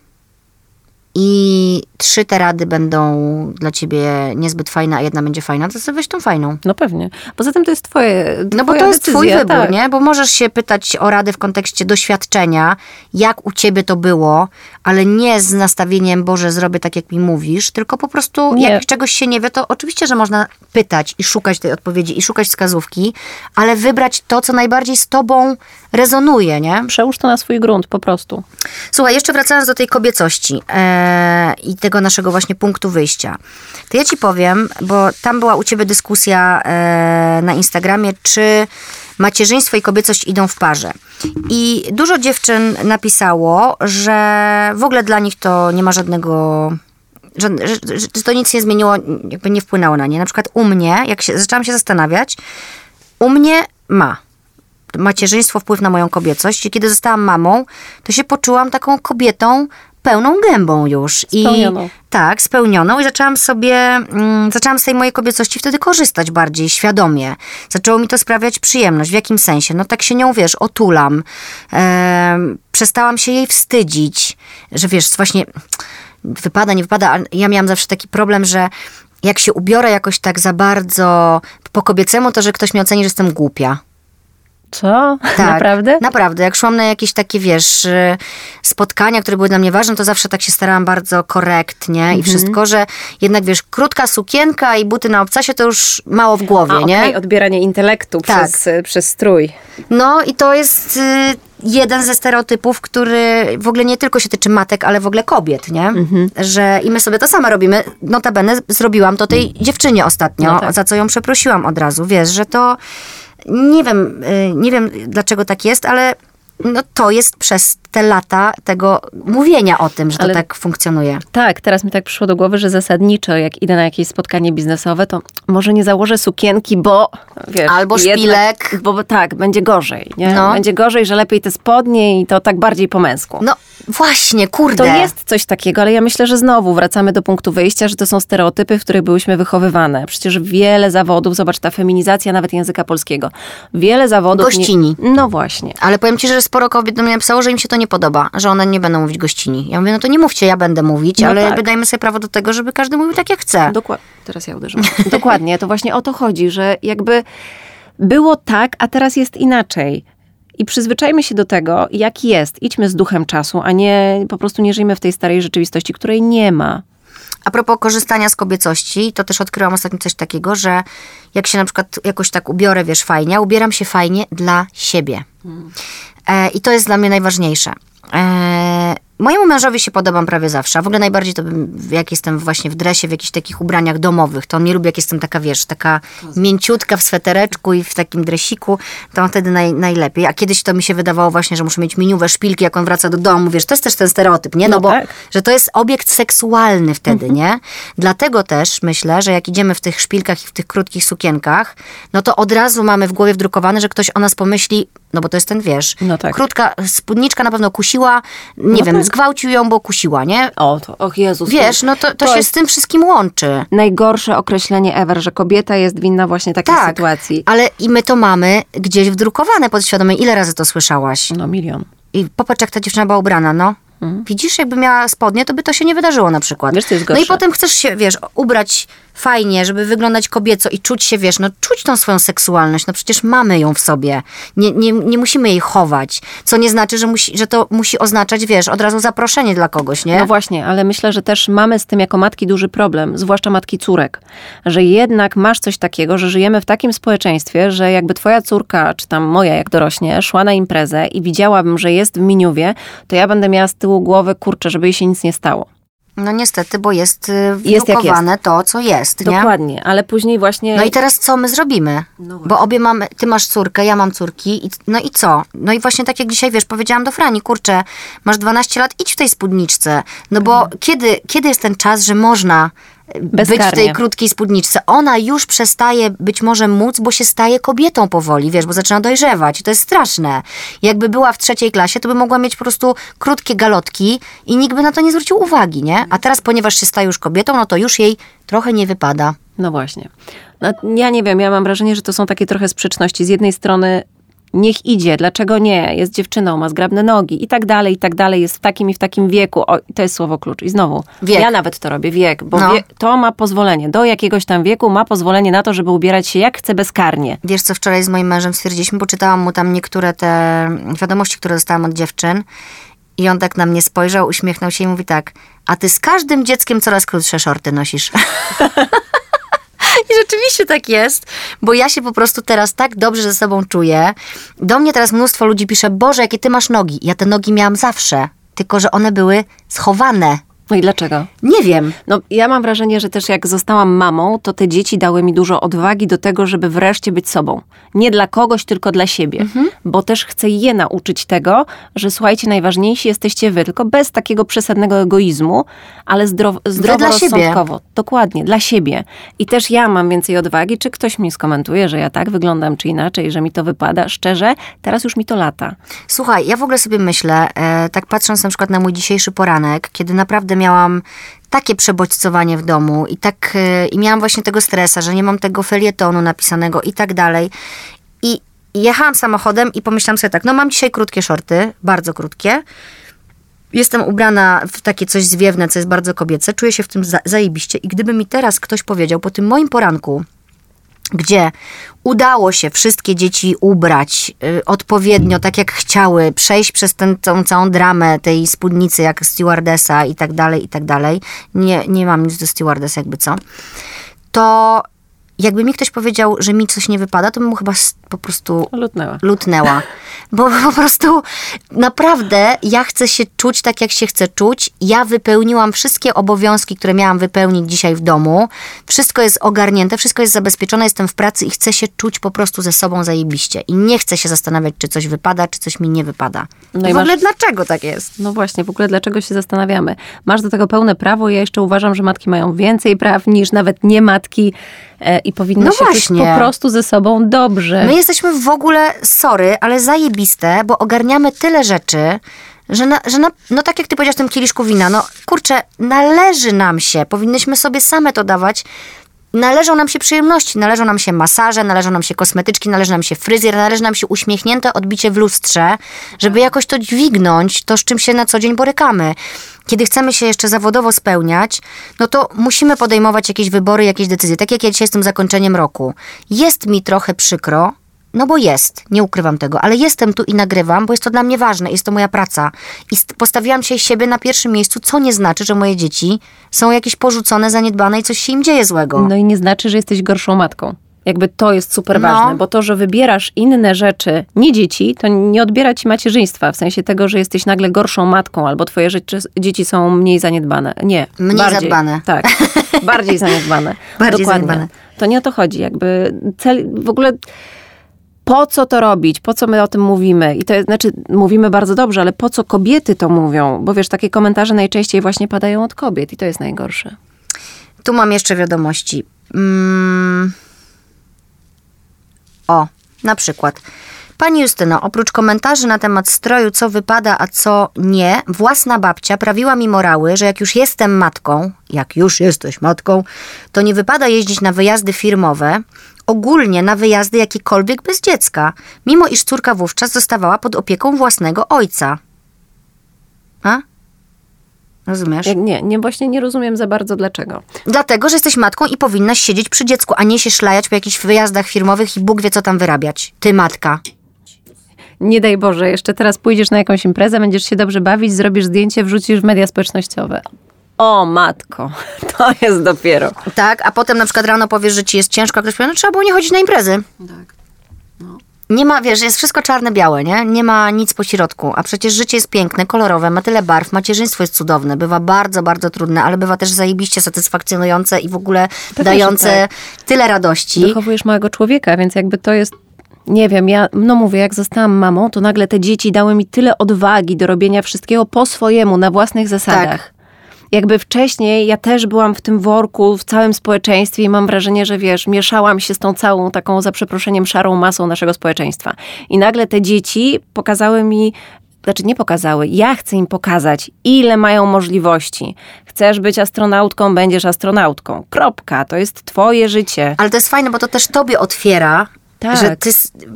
i trzy te rady będą dla ciebie niezbyt fajne, a jedna będzie fajna, to sobie weź tą fajną. no pewnie. Poza tym to jest twoje No bo to jest twój wybór, tak. nie? Bo możesz się pytać o radę w kontekście doświadczenia, jak u ciebie to było, ale nie z nastawieniem, Boże, zrobię tak, jak mi mówisz, tylko po prostu Nie. jak czegoś się nie wie, to oczywiście, że można pytać i szukać tej odpowiedzi i szukać wskazówki, ale wybrać to, co najbardziej z tobą rezonuje, nie? Przełóż to na swój grunt po prostu. Słuchaj, jeszcze wracając do tej kobiecości e, i tego naszego właśnie punktu wyjścia. To ja ci powiem, bo tam była u ciebie dyskusja e, na Instagramie, czy macierzyństwo i kobiecość idą w parze. I dużo dziewczyn napisało, że w ogóle dla nich to nie ma żadnego że, że, że to nic nie zmieniło, jakby nie wpłynęło na nie. Na przykład u mnie, jak się, zaczęłam się zastanawiać, u mnie ma macierzyństwo wpływ na moją kobiecość. I kiedy zostałam mamą, to się poczułam taką kobietą pełną gębą już. Spełnioną. I, tak, spełnioną i zaczęłam sobie, mm, zaczęłam z tej mojej kobiecości wtedy korzystać bardziej świadomie. Zaczęło mi to sprawiać przyjemność. W jakim sensie? No tak się nią, wiesz, otulam. Em, przestałam się jej wstydzić, że wiesz, właśnie wypada, nie wypada, ale ja miałam zawsze taki problem, że jak się ubiorę jakoś tak za bardzo po kobiecemu, to że ktoś mnie oceni, że jestem głupia. Co? Tak, Naprawdę? Naprawdę. Jak szłam na jakieś takie, wiesz, y, spotkania, które były dla mnie ważne, to zawsze tak się starałam bardzo korektnie Mhm. i wszystko, że jednak, wiesz, krótka sukienka i buty na obcasie to już mało w głowie, A, nie? okej, odbieranie intelektu Tak. przez, przez strój. No i to jest y, jeden ze stereotypów, który w ogóle nie tylko się tyczy matek, ale w ogóle kobiet, nie? Mhm. Że i my sobie to same robimy. Notabene zrobiłam to tej dziewczynie ostatnio, No tak. za co ją przeprosiłam od razu. Wiesz, że to nie wiem, y, nie wiem dlaczego tak jest, ale no to jest przez te lata tego mówienia o tym, że Ale- to tak funkcjonuje. Tak, teraz mi tak przyszło do głowy, że zasadniczo, jak idę na jakieś spotkanie biznesowe, to może nie założę sukienki, bo wiesz, Albo jednak- szpilek. Bo, bo tak, będzie gorzej, nie? No. Będzie gorzej, że lepiej te spodnie i to tak bardziej po męsku. No właśnie, kurde. To jest coś takiego, ale ja myślę, że znowu wracamy do punktu wyjścia, że to są stereotypy, w których byłyśmy wychowywane. Przecież wiele zawodów, zobacz, ta feminizacja nawet języka polskiego. Wiele zawodów... Gościni. Nie, no właśnie. Ale powiem ci, że z sporo kobiet do mnie napisało, że im się to nie podoba, że one nie będą mówić gościni. Ja mówię, no to nie mówcie, ja będę mówić, No ale tak. dajmy sobie prawo do tego, żeby każdy mówił tak, jak chce. Dokładnie. Teraz ja uderzyłam. Dokładnie, to właśnie o to chodzi, że jakby było tak, a teraz jest inaczej. I przyzwyczajmy się do tego, jak jest. Idźmy z duchem czasu, a nie po prostu nie żyjmy w tej starej rzeczywistości, której nie ma. A propos korzystania z kobiecości, to też odkryłam ostatnio coś takiego, że jak się na przykład jakoś tak ubiorę, wiesz, fajnie, ubieram się fajnie dla siebie. E, I to jest dla mnie najważniejsze. E, mojemu mężowi się podobam prawie zawsze, a w ogóle najbardziej to jak jestem właśnie w dresie, w jakichś takich ubraniach domowych, to on nie lubi, jak jestem taka, wiesz, taka mięciutka w swetereczku i w takim dresiku, to on wtedy naj, najlepiej. A kiedyś to mi się wydawało właśnie, że muszę mieć miniuwe szpilki, jak on wraca do domu, wiesz, to jest też ten stereotyp, nie? No, No bo, tak. że to jest obiekt seksualny wtedy, nie? Dlatego też myślę, że jak idziemy w tych szpilkach i w tych krótkich sukienkach, no to od razu mamy w głowie wdrukowane, że ktoś o nas pomyśli, no bo to jest ten, wiesz, No tak. krótka spódniczka na pewno kusiła, nie wiem, tak. zgwałcił ją, bo kusiła, nie? O, to, och Jezus. Wiesz, no to, to, to się z tym wszystkim łączy. Najgorsze określenie ever, że kobieta jest winna właśnie takiej Tak, sytuacji. ale i my to mamy gdzieś wdrukowane podświadomie. Ile razy to słyszałaś? No milion. I popatrz, jak ta dziewczyna była ubrana, no. Widzisz, jakby miała spodnie, to by to się nie wydarzyło na przykład. Wiesz, co jest no i potem chcesz się, wiesz, ubrać fajnie, żeby wyglądać kobieco i czuć się, wiesz, no czuć tą swoją seksualność, no przecież mamy ją w sobie. Nie, nie, nie musimy jej chować, co nie znaczy, że, musi, że to musi oznaczać, wiesz, od razu zaproszenie dla kogoś, nie? No właśnie, ale myślę, że też mamy z tym jako matki duży problem, zwłaszcza matki córek, że jednak masz coś takiego, że żyjemy w takim społeczeństwie, że jakby twoja córka, czy tam moja jak dorośnie, szła na imprezę i widziałabym, że jest w miniuwie, to ja będę miała z tyłu głowy, kurczę, żeby jej się nic nie stało. No niestety, bo jest, y, wdrukowane to, co jest, nie? Dokładnie, ale później właśnie... No i teraz co my zrobimy? No Bo obie mamy, ty masz córkę, ja mam córki, i, no i co? No i właśnie tak jak dzisiaj, wiesz, powiedziałam do Frani, kurczę, masz 12 lat, idź w tej spódniczce. No bo kiedy, kiedy jest ten czas, że można e, być w Bezkarnie. tej krótkiej spódniczce? Ona już przestaje być może móc, bo się staje kobietą powoli, wiesz, bo zaczyna dojrzewać to jest straszne. Jakby była w trzeciej klasie, to by mogła mieć po prostu krótkie galotki i nikt by na to nie zwrócił uwagi, nie? A teraz, ponieważ się staje już kobietą, no to już jej trochę nie wypada. No właśnie. No, ja nie wiem, ja mam wrażenie, że to są takie trochę sprzeczności. Z jednej strony niech idzie, dlaczego nie? Jest dziewczyną, ma zgrabne nogi i tak dalej, i tak dalej, jest w takim i w takim wieku. O, to jest słowo klucz. I znowu, Wiek. ja nawet to robię, wiek, bo No. wie, to ma pozwolenie. Do jakiegoś tam wieku ma pozwolenie na to, żeby ubierać się jak chce bezkarnie. Wiesz, co wczoraj z moim mężem stwierdziliśmy, bo czytałam mu tam niektóre te wiadomości, które dostałam od dziewczyn. I on tak na mnie spojrzał, uśmiechnął się i mówi tak, a ty z każdym dzieckiem coraz krótsze shorty nosisz. I rzeczywiście tak jest, bo ja się po prostu teraz tak dobrze ze sobą czuję. Do mnie teraz mnóstwo ludzi pisze, Boże, jakie ty masz nogi. Ja te nogi miałam zawsze, tylko że one były schowane. No i dlaczego? Nie wiem. No, ja mam wrażenie, że też jak zostałam mamą, to te dzieci dały mi dużo odwagi do tego, żeby wreszcie być sobą. Nie dla kogoś, tylko dla siebie. Mhm. Bo też chcę je nauczyć tego, że słuchajcie, najważniejsi jesteście wy, tylko bez takiego przesadnego egoizmu, ale zdrow, zdroworozsądkowo. Dokładnie, dla siebie. I też ja mam więcej odwagi, czy ktoś mi skomentuje, że ja tak wyglądam, czy inaczej, że mi to wypada. Szczerze, teraz już mi to lata. Słuchaj, ja w ogóle sobie myślę, e, tak patrząc na przykład na mój dzisiejszy poranek, kiedy naprawdę miałam takie przebodźcowanie w domu i tak e, i miałam właśnie tego stresa, że nie mam tego felietonu napisanego i tak dalej. I jechałam samochodem i pomyślałam sobie tak, no mam dzisiaj krótkie shorty, bardzo krótkie. Jestem ubrana w takie coś zwiewne, co jest bardzo kobiece. Czuję się w tym za- zajebiście. I gdyby mi teraz ktoś powiedział po tym moim poranku, gdzie udało się wszystkie dzieci ubrać y, odpowiednio, tak jak chciały, przejść przez tę całą dramę tej spódnicy, jak stewardesa i tak dalej, i tak dalej. Nie, nie mam nic do stewardesa, jakby co. To jakby mi ktoś powiedział, że mi coś nie wypada, to bym mu chyba po prostu Lutnęła. lutnęła. Bo po prostu naprawdę ja chcę się czuć tak, jak się chcę czuć. Ja wypełniłam wszystkie obowiązki, które miałam wypełnić dzisiaj w domu. Wszystko jest ogarnięte, wszystko jest zabezpieczone, jestem w pracy i chcę się czuć po prostu ze sobą zajebiście. I nie chcę się zastanawiać, czy coś wypada, czy coś mi nie wypada. No No i I w ogóle masz- dlaczego tak jest? No właśnie, w ogóle dlaczego się zastanawiamy? Masz do tego pełne prawo. Ja jeszcze uważam, że matki mają więcej praw niż nawet nie matki e, i powinny No się czuć właśnie. po prostu ze sobą dobrze. My jesteśmy w ogóle, sorry, ale zajebiste, bo ogarniamy tyle rzeczy, że, na, że na, no tak jak ty powiedziałaś w tym kieliszku wina, no kurczę, należy nam się, powinnyśmy sobie same to dawać. należą nam się przyjemności, należą nam się masaże, należą nam się kosmetyczki, należy nam się fryzjer, należy nam się uśmiechnięte odbicie w lustrze, żeby jakoś to dźwignąć, to z czym się na co dzień borykamy. Kiedy chcemy się jeszcze zawodowo spełniać, no to musimy podejmować jakieś wybory, jakieś decyzje. Tak jak ja dzisiaj z tym zakończeniem roku. Jest mi trochę przykro, no bo jest, nie ukrywam tego, ale jestem tu i nagrywam, bo jest to dla mnie ważne, jest to moja praca. I st- postawiłam się siebie na pierwszym miejscu, co nie znaczy, że moje dzieci są jakieś porzucone, zaniedbane i coś się im dzieje złego. No i nie znaczy, że jesteś gorszą matką. Jakby to jest super No. ważne, bo to, że wybierasz inne rzeczy, nie dzieci, to nie odbiera ci macierzyństwa, w sensie tego, że jesteś nagle gorszą matką, albo twoje rzeczy, dzieci są mniej zaniedbane. Nie. Mniej bardziej, zadbane. Tak. Bardziej zaniedbane. Bardziej Dokładnie. zaniedbane. To nie o to chodzi. Jakby cel, w ogóle po co to robić? Po co my o tym mówimy? I to znaczy, mówimy bardzo dobrze, ale po co kobiety to mówią? Bo wiesz, takie komentarze najczęściej właśnie padają od kobiet i to jest najgorsze. Tu mam jeszcze wiadomości. Mm. O, na przykład. Pani Justyno, oprócz komentarzy na temat stroju, co wypada, a co nie, własna babcia prawiła mi morały, że jak już jestem matką, jak już jesteś matką, to nie wypada jeździć na wyjazdy firmowe, ogólnie na wyjazdy jakiekolwiek bez dziecka, mimo iż córka wówczas zostawała pod opieką własnego ojca. A? Rozumiesz? Nie, nie, właśnie nie rozumiem za bardzo dlaczego. Dlatego, że jesteś matką i powinnaś siedzieć przy dziecku, a nie się szlajać po jakichś wyjazdach firmowych i Bóg wie, co tam wyrabiać. Ty, matka. Nie daj Boże, jeszcze teraz pójdziesz na jakąś imprezę, będziesz się dobrze bawić, zrobisz zdjęcie, wrzucisz w media społecznościowe. O matko, to jest dopiero. Tak, a potem na przykład rano powiesz, że ci jest ciężko, a ktoś powie, no trzeba było nie chodzić na imprezy. Tak. Nie ma, wiesz, jest wszystko czarne-białe, nie? Nie ma nic po środku. A przecież życie jest piękne, kolorowe, ma tyle barw, macierzyństwo jest cudowne, bywa bardzo, bardzo trudne, ale bywa też zajebiście satysfakcjonujące i w ogóle Pewnie, dające że tyle radości. Wychowujesz małego człowieka, więc jakby to jest. Nie wiem, ja, no mówię, jak zostałam mamą, to nagle te dzieci dały mi tyle odwagi do robienia wszystkiego po swojemu, na własnych zasadach. Jakby wcześniej ja też byłam w tym worku, w całym społeczeństwie i mam wrażenie, że wiesz, mieszałam się z tą całą taką, za przeproszeniem, szarą masą naszego społeczeństwa. I nagle te dzieci pokazały mi, znaczy nie pokazały, ja chcę im pokazać, ile mają możliwości. Chcesz być astronautką, będziesz astronautką. Kropka, to jest twoje życie. Ale to jest fajne, bo to też tobie otwiera, Tak. że ty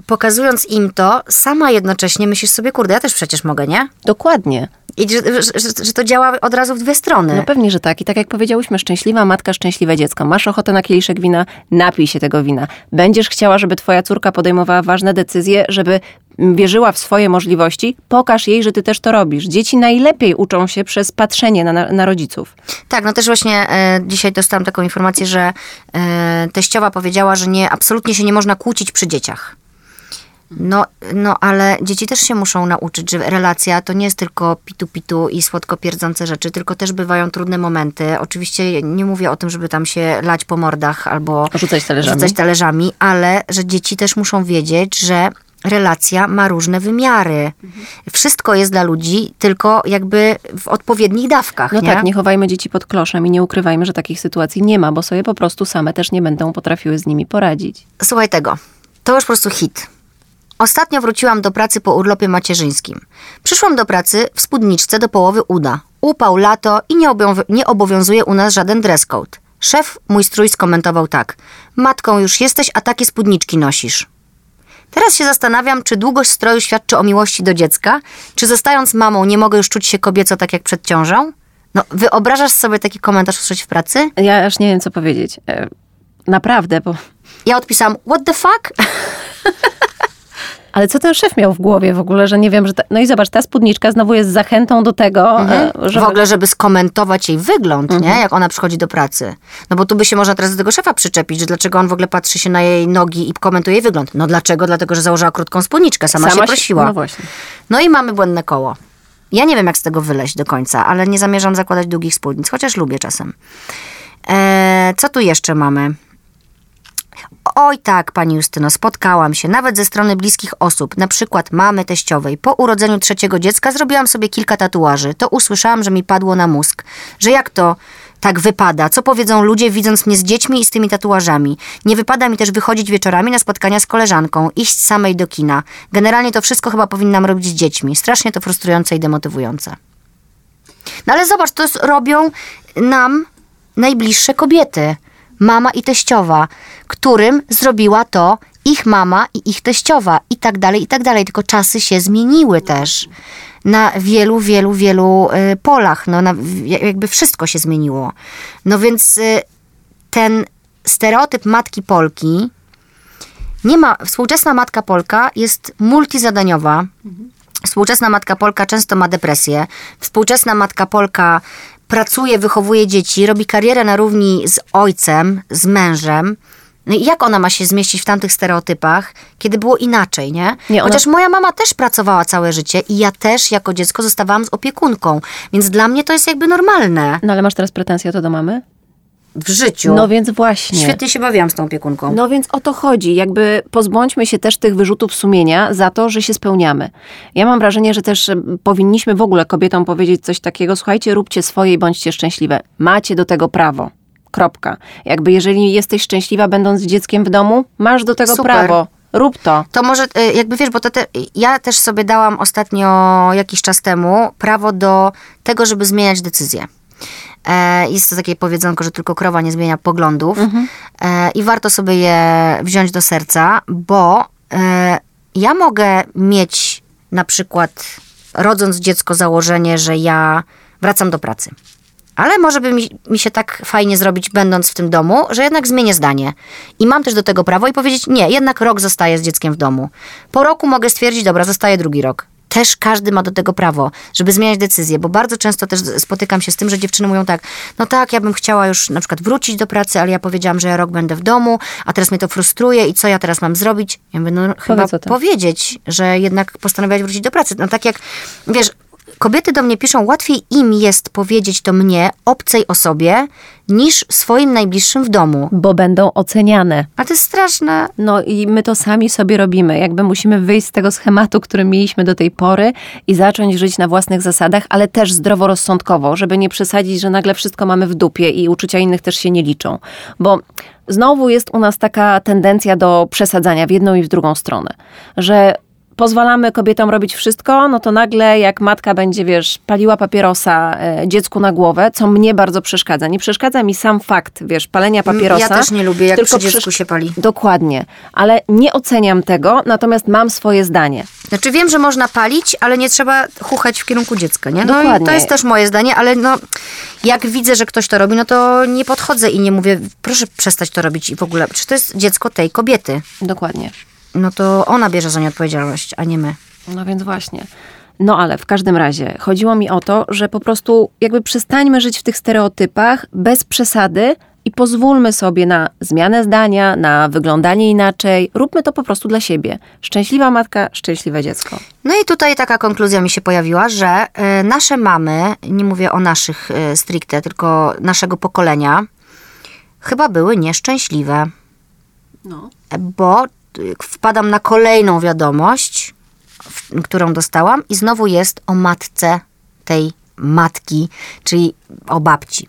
pokazując im to, sama jednocześnie myślisz sobie, kurde, ja też przecież mogę, nie? Dokładnie. I że, że, że, to działa od razu w dwie strony. No pewnie, że tak. I tak jak powiedziałyśmy, szczęśliwa matka, szczęśliwe dziecko. Masz ochotę na kieliszek wina? Napij się tego wina. Będziesz chciała, żeby twoja córka podejmowała ważne decyzje, żeby wierzyła w swoje możliwości? Pokaż jej, że ty też to robisz. Dzieci najlepiej uczą się przez patrzenie na, na, na rodziców. Tak, no też właśnie e, dzisiaj dostałam taką informację, że e, teściowa powiedziała, że nie, absolutnie się nie można kłócić przy dzieciach. No, no, ale dzieci też się muszą nauczyć, że relacja to nie jest tylko pitu-pitu i słodko pierdzące rzeczy, tylko też bywają trudne momenty. Oczywiście nie mówię o tym, żeby tam się lać po mordach albo Rzucać talerzami. rzucać talerzami, ale że dzieci też muszą wiedzieć, że relacja ma różne wymiary. Wszystko jest dla ludzi, tylko jakby w odpowiednich dawkach, No nie? tak, nie chowajmy dzieci pod kloszem i nie ukrywajmy, że takich sytuacji nie ma, bo sobie po prostu same też nie będą potrafiły z nimi poradzić. Słuchaj tego. To już po prostu hit. Ostatnio wróciłam do pracy po urlopie macierzyńskim. Przyszłam do pracy w spódniczce do połowy uda. Upał, lato i nie, nie obowiązuje u nas żaden dress code. Szef mój strój skomentował tak. Matką już jesteś, a takie spódniczki nosisz. Teraz się zastanawiam, czy długość stroju świadczy o miłości do dziecka, czy zostając mamą nie mogę już czuć się kobieco tak jak przed ciążą? No, wyobrażasz sobie taki komentarz usłyszeć w pracy? Ja aż nie wiem, co powiedzieć. E, Naprawdę, bo... Ja odpisałam, what the fuck? Ale co ten szef miał w głowie w ogóle, że nie wiem, że... Ta... No i zobacz, ta spódniczka znowu jest zachętą do tego, e, że... W ogóle, żeby skomentować jej wygląd, nie? Jak ona przychodzi do pracy. No bo tu by się można teraz do tego szefa przyczepić, że dlaczego on w ogóle patrzy się na jej nogi i komentuje jej wygląd. No dlaczego? Dlatego, że założyła krótką spódniczkę, sama, się prosiła. No właśnie. No i mamy błędne koło. Ja nie wiem, jak z tego wyleźć do końca, ale nie zamierzam zakładać długich spódnic, chociaż lubię czasem. Eee, co tu jeszcze mamy? Oj tak, pani Justyno, spotkałam się nawet ze strony bliskich osób, na przykład mamy teściowej. Po urodzeniu trzeciego dziecka zrobiłam sobie kilka tatuaży. To usłyszałam, że mi padło na mózg. Że jak to tak wypada? Co powiedzą ludzie, widząc mnie z dziećmi i z tymi tatuażami? Nie wypada mi też wychodzić wieczorami na spotkania z koleżanką, iść samej do kina. Generalnie to wszystko chyba powinnam robić z dziećmi. Strasznie to frustrujące i demotywujące. No ale zobacz, to robią nam najbliższe kobiety. Mama i teściowa, którym zrobiła to ich mama i ich teściowa i tak dalej, i tak dalej. Tylko czasy się zmieniły też na wielu, wielu, wielu y, polach. No, na, jakby wszystko się zmieniło. No więc y, ten stereotyp matki Polki nie ma, współczesna matka Polka jest multizadaniowa. Współczesna matka Polka często ma depresję. Współczesna matka Polka pracuje, wychowuje dzieci, robi karierę na równi z ojcem, z mężem. No i jak ona ma się zmieścić w tamtych stereotypach, kiedy było inaczej, nie? Nie, ona- Chociaż moja mama też pracowała całe życie i ja też jako dziecko zostawałam z opiekunką. Więc dla mnie to jest jakby normalne No ale masz teraz pretensje o to do mamy? W życiu. No więc właśnie. Świetnie się bawiłam z tą opiekunką. No więc o to chodzi. Jakby pozbądźmy się też tych wyrzutów sumienia za to, że się spełniamy. Ja mam wrażenie, że też powinniśmy w ogóle kobietom powiedzieć coś takiego, słuchajcie, róbcie swoje i bądźcie szczęśliwe. Macie do tego prawo. Kropka. Jakby jeżeli jesteś szczęśliwa będąc dzieckiem w domu, masz do tego Super. prawo. Rób to. To może, y, jakby wiesz, bo to te, ja też sobie dałam ostatnio, jakiś czas temu, prawo do tego, żeby zmieniać decyzje. E, jest to takie powiedzonko, że tylko krowa nie zmienia poglądów e, i warto sobie je wziąć do serca, bo e, ja mogę mieć na przykład, rodząc dziecko, założenie, że ja wracam do pracy. Ale może by mi, mi się tak fajnie zrobić, będąc w tym domu, że jednak zmienię zdanie. I mam też do tego prawo i powiedzieć, nie, jednak rok zostaję z dzieckiem w domu. Po roku mogę stwierdzić, dobra, zostaję drugi rok. Też każdy ma do tego prawo, żeby zmieniać decyzje, bo bardzo często też spotykam się z tym, że dziewczyny mówią tak, no tak, ja bym chciała już na przykład wrócić do pracy, ale ja powiedziałam, że ja rok będę w domu, a teraz mnie to frustruje i co ja teraz mam zrobić? Ja mówię, no chyba o tym. powiedzieć, że jednak postanowiłaś wrócić do pracy. No tak jak, wiesz, kobiety do mnie piszą, łatwiej im jest powiedzieć to mnie, obcej osobie, niż swoim najbliższym w domu. Bo będą oceniane. A to jest straszne. No i my to sami sobie robimy. Jakby musimy wyjść z tego schematu, który mieliśmy do tej pory i zacząć żyć na własnych zasadach, ale też zdroworozsądkowo, żeby nie przesadzić, że nagle wszystko mamy w dupie i uczucia innych też się nie liczą. Bo znowu jest u nas taka tendencja do przesadzania w jedną i w drugą stronę, że pozwalamy kobietom robić wszystko, no to nagle jak matka będzie, wiesz, paliła papierosa e, dziecku na głowę, co mnie bardzo przeszkadza. Nie przeszkadza mi sam fakt, wiesz, palenia papierosa. Ja też nie lubię, jak tylko przy dziecku się pali. Dokładnie, ale nie oceniam tego, natomiast mam swoje zdanie. Znaczy wiem, że można palić, ale nie trzeba chuchać w kierunku dziecka, nie? No Dokładnie. to jest też moje zdanie, ale no jak widzę, że ktoś to robi, no to nie podchodzę i nie mówię, proszę przestać to robić i w ogóle, przecież to jest dziecko tej kobiety. Dokładnie. No to ona bierze za nie odpowiedzialność, a nie my. No więc właśnie. No ale w każdym razie chodziło mi o to, że po prostu jakby przestańmy żyć w tych stereotypach bez przesady i pozwólmy sobie na zmianę zdania, na wyglądanie inaczej. Róbmy to po prostu dla siebie. Szczęśliwa matka, szczęśliwe dziecko. No i tutaj taka konkluzja mi się pojawiła, że y, nasze mamy, nie mówię o naszych y, stricte, tylko naszego pokolenia, chyba były nieszczęśliwe. No. bo wpadam na kolejną wiadomość, którą dostałam i znowu jest o matce tej matki, czyli o babci.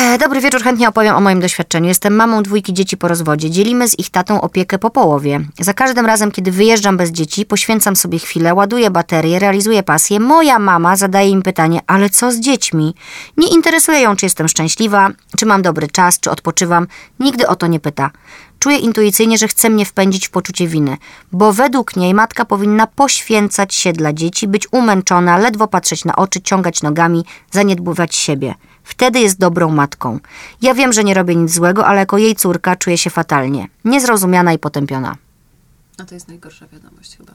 E, Dobry wieczór, chętnie opowiem o moim doświadczeniu. Jestem mamą dwójki dzieci po rozwodzie. Dzielimy z ich tatą opiekę po połowie. Za każdym razem, kiedy wyjeżdżam bez dzieci, poświęcam sobie chwilę, ładuję baterię, realizuję pasję. Moja mama zadaje im pytanie, ale co z dziećmi? Nie interesuje ją, czy jestem szczęśliwa, czy mam dobry czas, czy odpoczywam. Nigdy o to nie pyta. Czuję intuicyjnie, że chce mnie wpędzić w poczucie winy, bo według niej matka powinna poświęcać się dla dzieci, być umęczona, ledwo patrzeć na oczy, ciągać nogami, zaniedbywać siebie. Wtedy jest dobrą matką. Ja wiem, że nie robię nic złego, ale jako jej córka czuję się fatalnie. Niezrozumiana i potępiona. A to jest najgorsza wiadomość chyba.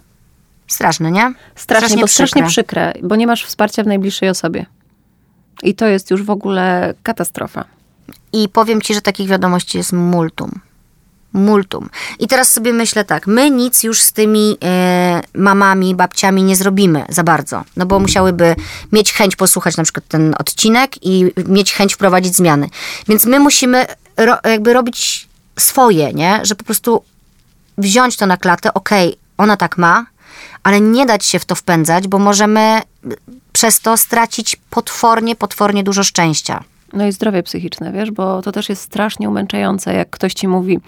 Straszne, nie? Strasznie, bo strasznie przykre. przykre, bo nie masz wsparcia w najbliższej osobie. I to jest już w ogóle katastrofa. I powiem ci, że takich wiadomości jest multum. Multum. I teraz sobie myślę tak, my nic już z tymi e, mamami, babciami nie zrobimy za bardzo, no bo musiałyby mieć chęć posłuchać na przykład ten odcinek i mieć chęć wprowadzić zmiany. Więc my musimy ro, jakby robić swoje, nie? Że po prostu wziąć to na klatę, okej, ona tak ma, ale nie dać się w to wpędzać, bo możemy przez to stracić potwornie, potwornie dużo szczęścia. No i zdrowie psychiczne, wiesz, bo to też jest strasznie umęczające, jak ktoś ci mówi,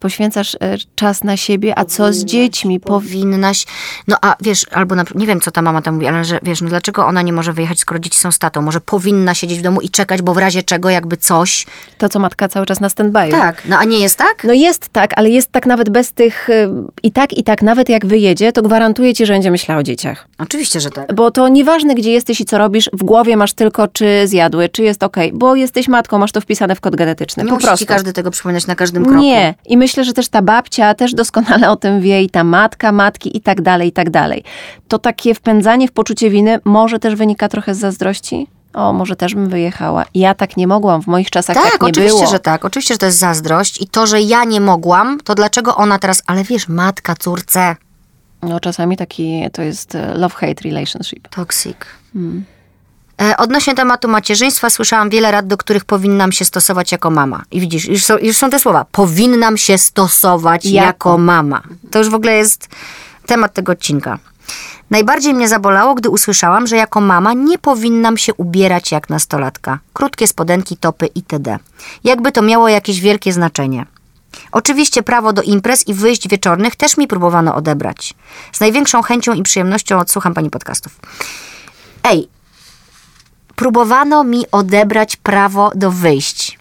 poświęcasz e, czas na siebie, a co z dziećmi? Po... Powinnaś, no a wiesz, albo na, nie wiem, co ta mama tam mówi, ale że wiesz, no dlaczego ona nie może wyjechać, skoro dzieci są z tatą? Może powinna siedzieć w domu i czekać, bo w razie czego jakby coś. To, co matka cały czas na stand-by. Tak, no a nie jest tak? No jest tak, ale jest tak nawet bez tych y, i tak, i tak, nawet jak wyjedzie, to gwarantuję ci, że będzie myślała o dzieciach. Oczywiście, że tak. Bo to nieważne, gdzie jesteś i co robisz, w głowie masz tylko, czy zjadły, czy jest okej, bo jesteś matką, masz to wpisane w kod genetyczny. Nie po prostu. ci każdy tego przypominać na każdym kroku. Nie. I myślę, że też ta babcia też doskonale o tym wie i ta matka, matki i tak dalej, i tak dalej. To takie wpędzanie w poczucie winy może też wynika trochę z zazdrości? O, może też bym wyjechała. Ja tak nie mogłam, w moich czasach tak, Tak, nie oczywiście, było. że tak. Oczywiście, że to jest zazdrość i to, że ja nie mogłam, to dlaczego ona teraz, ale wiesz, matka córce, No czasami taki, to jest e, love-hate relationship. toxic. E, Odnośnie tematu macierzyństwa słyszałam wiele rad, do których powinnam się stosować jako mama. I widzisz, już są, już są te słowa. Powinnam się stosować Jako. jako mama. To już w ogóle jest temat tego odcinka. Najbardziej mnie zabolało, gdy usłyszałam, że jako mama nie powinnam się ubierać jak nastolatka. Krótkie spodenki, topy itd. Jakby to miało jakieś wielkie znaczenie. Oczywiście prawo do imprez i wyjść wieczornych też mi próbowano odebrać. Z największą chęcią i przyjemnością odsłucham pani podcastów. Ej, próbowano mi odebrać prawo do wyjść,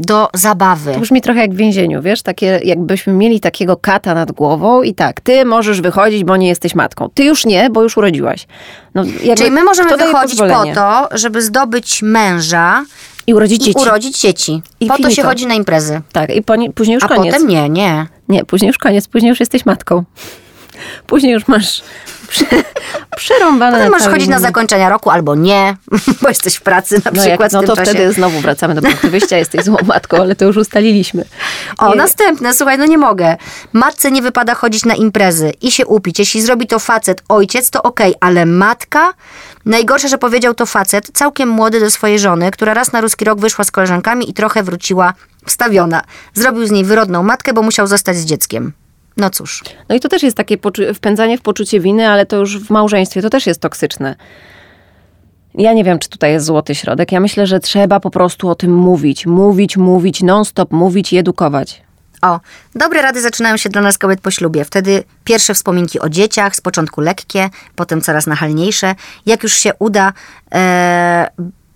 do zabawy. To brzmi trochę jak w więzieniu, wiesz? Takie, jakbyśmy mieli takiego kata nad głową i tak, ty możesz wychodzić, bo nie jesteś matką. Ty już nie, bo już urodziłaś. No, Czyli my możemy wychodzić po to, żeby zdobyć męża I urodzić i dzieci. urodzić dzieci. I po to finito. się chodzi na imprezy. Tak, i po, później już A koniec. potem nie, nie. Nie, później już koniec, później już jesteś matką. Później już masz prze, przerąbane Potem możesz chodzić na zakończenia roku albo nie, bo jesteś w pracy na No, przykład jak, no to czasie. wtedy znowu wracamy do punktu wyjścia, jesteś złą matką, ale to już ustaliliśmy. O, Nie- następne, słuchaj, no nie mogę. Matce nie wypada chodzić na imprezy i się upić. Jeśli zrobi to facet, ojciec, to okej, ale matka? Najgorsze, że powiedział to facet, całkiem młody do swojej żony, która raz na ruski rok wyszła z koleżankami i trochę wróciła wstawiona. Zrobił z niej wyrodną matkę, bo musiał zostać z dzieckiem. No cóż. No i to też jest takie wpędzanie w poczucie winy, ale to już w małżeństwie to też jest toksyczne. Ja nie wiem, czy tutaj jest złoty środek. Ja myślę, że trzeba po prostu o tym mówić. Mówić, mówić, non-stop mówić i edukować. O, dobre rady zaczynają się dla nas kobiet po ślubie. Wtedy pierwsze wspominki o dzieciach, z początku lekkie, potem coraz nachalniejsze. Jak już się uda, e,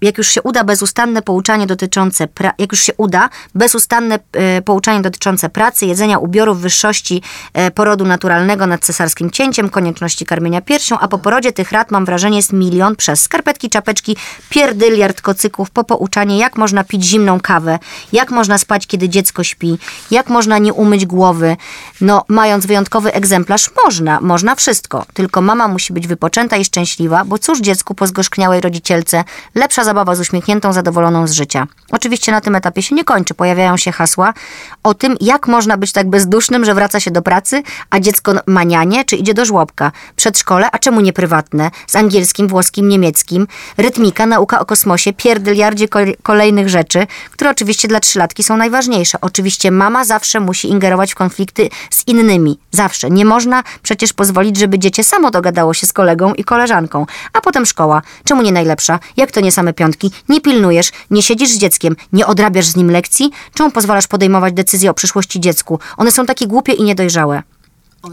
jak już się uda bezustanne pouczanie dotyczące, pra- jak już się uda bezustanne e, pouczanie dotyczące pracy, jedzenia, ubioru, wyższości e, porodu naturalnego nad cesarskim cięciem, konieczności karmienia piersią, a po porodzie tych rad mam wrażenie jest milion przez skarpetki, czapeczki, pierdyliard kocyków, po pouczanie, jak można pić zimną kawę, jak można spać, kiedy dziecko śpi, jak można nie umyć głowy. No, mając wyjątkowy egzemplarz, można, można wszystko. Tylko mama musi być wypoczęta i szczęśliwa, bo cóż dziecku po zgorzkniałej rodzicielce, lepsza zabawa z uśmiechniętą, zadowoloną z życia. Oczywiście na tym etapie się nie kończy. Pojawiają się hasła o tym, jak można być tak bezdusznym, że wraca się do pracy, a dziecko manianie, czy idzie do żłobka. Przedszkole, a czemu nie prywatne? Z angielskim, włoskim, niemieckim. Rytmika, nauka o kosmosie, pierdyliardzie kol- kolejnych rzeczy, które oczywiście dla trzylatki są najważniejsze. Oczywiście mama zawsze musi ingerować w konflikty z innymi. Zawsze. Nie można przecież pozwolić, żeby dziecię samo dogadało się z kolegą i koleżanką. A potem szkoła. Czemu nie najlepsza? Jak to nie same piątki? Nie pilnujesz, nie siedzisz z dzieckiem, nie odrabiasz z nim lekcji? Czemu pozwalasz podejmować decyzje o przyszłości dziecku? One są takie głupie i niedojrzałe.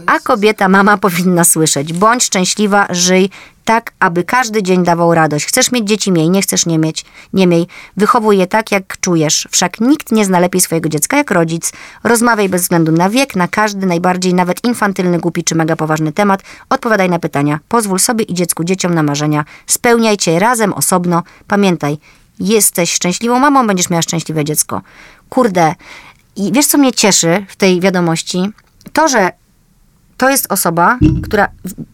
A kobieta, mama powinna słyszeć. Bądź szczęśliwa, żyj tak, aby każdy dzień dawał radość. Chcesz mieć dzieci, miej, nie chcesz nie mieć, nie miej. Wychowuj je tak, jak czujesz. Wszak nikt nie zna lepiej swojego dziecka jak rodzic. Rozmawiaj bez względu na wiek, na każdy, najbardziej nawet infantylny, głupi czy mega poważny temat. Odpowiadaj na pytania. Pozwól sobie i dziecku, dzieciom na marzenia. Spełniajcie razem, osobno. Pamiętaj, jesteś szczęśliwą mamą, będziesz miała szczęśliwe dziecko. Kurde. I wiesz, co mnie cieszy w tej wiadomości? To, że to jest osoba, która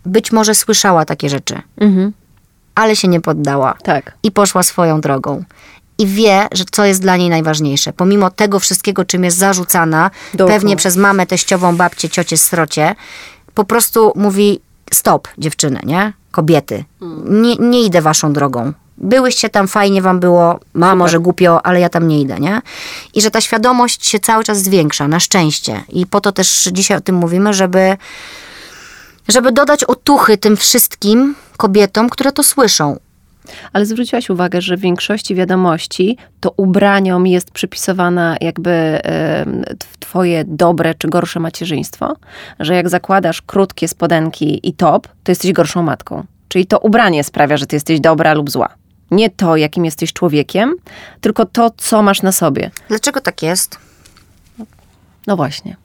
być może słyszała takie rzeczy, Mhm. ale się nie poddała Tak. i poszła swoją drogą. I wie, że co jest dla niej najważniejsze. Pomimo tego wszystkiego, czym jest zarzucana, pewnie przez mamę, teściową, babcię, ciocię, srocie, po prostu mówi stop, dziewczyny, nie? Kobiety. Nie, nie idę waszą drogą. Byłyście tam, fajnie wam było, ma może głupio, ale ja tam nie idę, nie? I że ta świadomość się cały czas zwiększa, na szczęście. I po to też dzisiaj o tym mówimy, żeby żeby dodać otuchy tym wszystkim kobietom, które to słyszą. Ale zwróciłaś uwagę, że w większości wiadomości to ubraniom jest przypisywana jakby twoje dobre czy gorsze macierzyństwo, że jak zakładasz krótkie spodenki i top, to jesteś gorszą matką. Czyli to ubranie sprawia, że ty jesteś dobra lub zła. Nie to, jakim jesteś człowiekiem, tylko to, co masz na sobie. Dlaczego tak jest? No właśnie.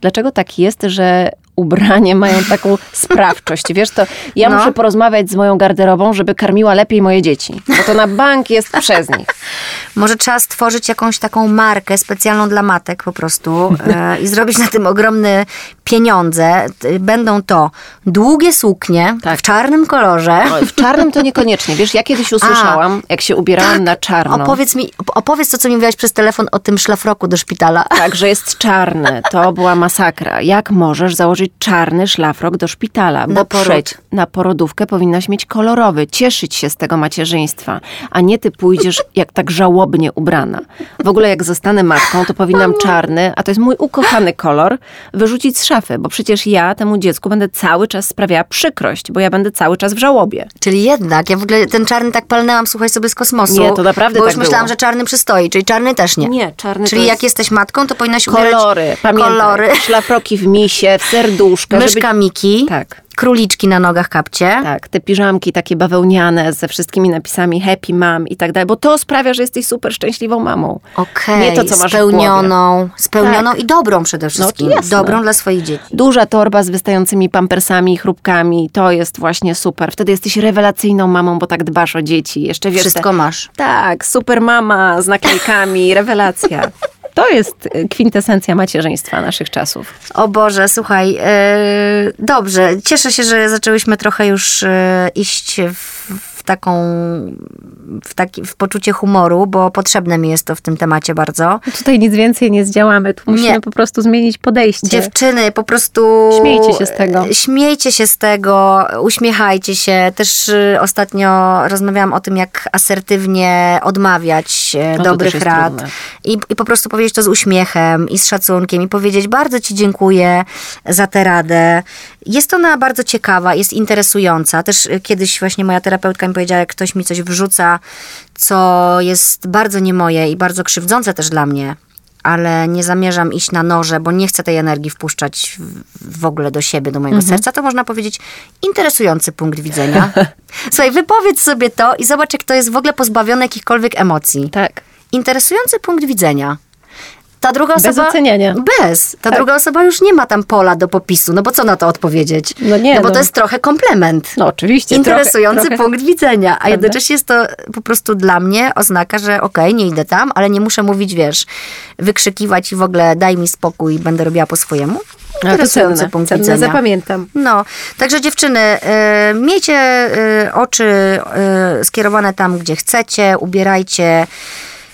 Dlaczego tak jest, że ubranie mają taką sprawczość. Wiesz, to ja no. muszę porozmawiać z moją garderobą, żeby karmiła lepiej moje dzieci. Bo to na bank jest przez nich. Może trzeba stworzyć jakąś taką markę specjalną dla matek po prostu e, i zrobić na tym ogromne pieniądze. Będą to długie suknie tak. w czarnym kolorze. No, w czarnym to niekoniecznie. Wiesz, ja kiedyś usłyszałam, A, jak się ubierałam tak. na czarno. Opowiedz mi, opowiedz to, co mi mówiłaś przez telefon o tym szlafroku do szpitala. Tak, że jest czarny. To była masakra. Jak możesz założyć czarny szlafrok do szpitala? Bo na, poród. na porodówkę powinnaś mieć kolorowy, cieszyć się z tego macierzyństwa, a nie ty pójdziesz jak tak żałobnie ubrana. W ogóle jak zostanę matką, to powinnam czarny, a to jest mój ukochany kolor, wyrzucić z szafy, bo przecież ja temu dziecku będę cały czas sprawiała przykrość, bo ja będę cały czas w żałobie. Czyli jednak, ja w ogóle ten czarny tak palnęłam, słuchaj sobie z kosmosu. Nie, to naprawdę Bo już tak myślałam, było. że czarny przystoi, czyli czarny też nie. Nie, czarny Czyli jak jest... jesteś matką, to powinnaś ubierać kolory, pamiętaj, kolory. Szlafroki w misie, w serduszka. Myszka żeby... Miki. Tak króliczki na nogach kapcie. Tak, te piżamki takie bawełniane ze wszystkimi napisami happy mom i tak dalej, bo to sprawia, że jesteś super szczęśliwą mamą. Okej, Nie to, co masz spełnioną, spełnioną tak. i dobrą przede wszystkim. No, dobrą dla swoich dzieci. Duża torba z wystającymi pampersami, chrupkami, to jest właśnie super. Wtedy jesteś rewelacyjną mamą, bo tak dbasz o dzieci. Jeszcze wiesz, Wszystko te... masz. Tak, super mama z naklejkami, rewelacja. To jest y, kwintesencja macierzyństwa naszych czasów. O Boże, słuchaj, yy, dobrze. Cieszę się, że zaczęłyśmy trochę już yy, iść w, w taką, w, taki, w poczucie humoru, bo potrzebne mi jest to w tym temacie bardzo. Tutaj nic więcej nie zdziałamy, tu musimy nie. po prostu zmienić podejście. Dziewczyny, po prostu... Śmiejcie się z tego. Śmiejcie się z tego, uśmiechajcie się. Też y, ostatnio rozmawiałam o tym, jak asertywnie odmawiać no, dobrych rad. I, I po prostu powiedzieć to z uśmiechem i z szacunkiem i powiedzieć bardzo ci dziękuję za tę radę. Jest ona bardzo ciekawa, jest interesująca. Też y, kiedyś właśnie moja terapeutka mi powiedziała, jak ktoś mi coś wrzuca, co jest bardzo nie moje i bardzo krzywdzące też dla mnie, ale nie zamierzam iść na noże, bo nie chcę tej energii wpuszczać w, w ogóle do siebie, do mojego mhm. serca, to można powiedzieć interesujący punkt widzenia. Słuchaj, wypowiedz sobie to i zobacz, jak to jest w ogóle pozbawione jakichkolwiek emocji. Tak. Interesujący punkt widzenia. Ta druga osoba... Bez oceniania. Bez. Ta tak. druga osoba już nie ma tam pola do popisu. No bo co na to odpowiedzieć? No nie. No bo no. to jest trochę komplement. No oczywiście. Interesujący trochę, punkt widzenia. A Prawda? jednocześnie jest to po prostu dla mnie oznaka, że okej, okay, nie idę tam, ale nie muszę mówić, wiesz, wykrzykiwać i w ogóle daj mi spokój, będę robiła po swojemu. Interesujący cenne, punkt cenne, widzenia. Zapamiętam. No, także dziewczyny, y, miejcie y, oczy y, skierowane tam, gdzie chcecie, ubierajcie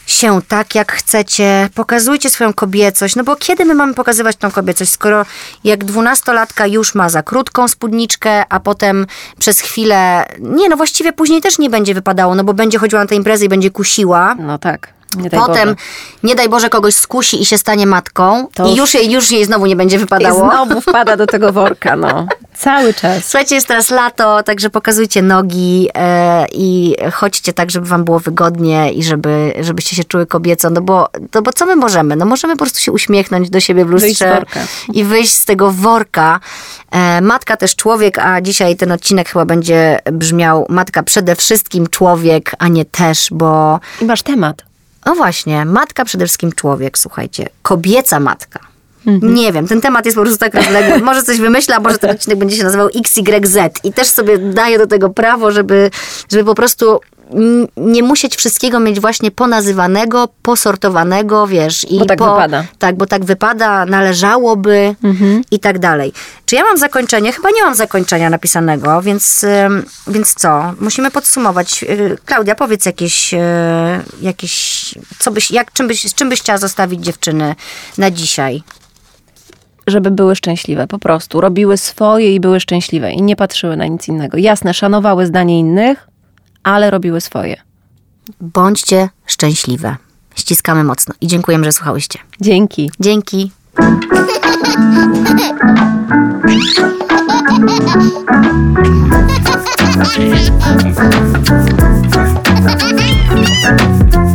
się tak, jak chcecie, pokazujcie swoją kobiecość, no bo kiedy my mamy pokazywać tą kobiecość, skoro jak dwunastolatka już ma za krótką spódniczkę, a potem przez chwilę, nie no właściwie później też nie będzie wypadało, no bo będzie chodziła na tę imprezę i będzie kusiła. No tak. Nie Potem, Boże. nie daj Boże, kogoś skusi i się stanie matką to i już jej, już jej znowu nie będzie wypadało. I znowu wpada do tego worka, no. Cały czas. Słuchajcie, jest teraz lato, także pokazujcie nogi e, i chodźcie tak, żeby wam było wygodnie i żeby, żebyście się czuły kobieco, no bo, no bo co my możemy? No możemy po prostu się uśmiechnąć do siebie w lustrze i wyjść z tego worka. E, matka też człowiek, a dzisiaj ten odcinek chyba będzie brzmiał matka przede wszystkim człowiek, a nie też, bo... I masz temat. No właśnie, matka przede wszystkim człowiek, słuchajcie, kobieca matka. Mhm. Nie wiem, ten temat jest po prostu tak rozległy. Może coś wymyśla, może ten odcinek będzie się nazywał XYZ i też sobie daję do tego prawo, żeby, żeby po prostu nie musieć wszystkiego mieć właśnie ponazywanego, posortowanego, wiesz. I bo tak po, wypada. Tak, bo tak wypada, należałoby mhm. i tak dalej. Czy ja mam zakończenie? Chyba nie mam zakończenia napisanego, więc, więc co? Musimy podsumować. Y, Klaudia, powiedz jakieś, y, jakieś co byś, jak, czym byś, z czym byś chciała zostawić dziewczyny na dzisiaj? żeby były szczęśliwe, po prostu. Robiły swoje i były szczęśliwe i nie patrzyły na nic innego. Jasne, szanowały zdanie innych, ale robiły swoje. Bądźcie szczęśliwe. Ściskamy mocno i dziękujemy, że słuchałyście. Dzięki. Dzięki. Thank you.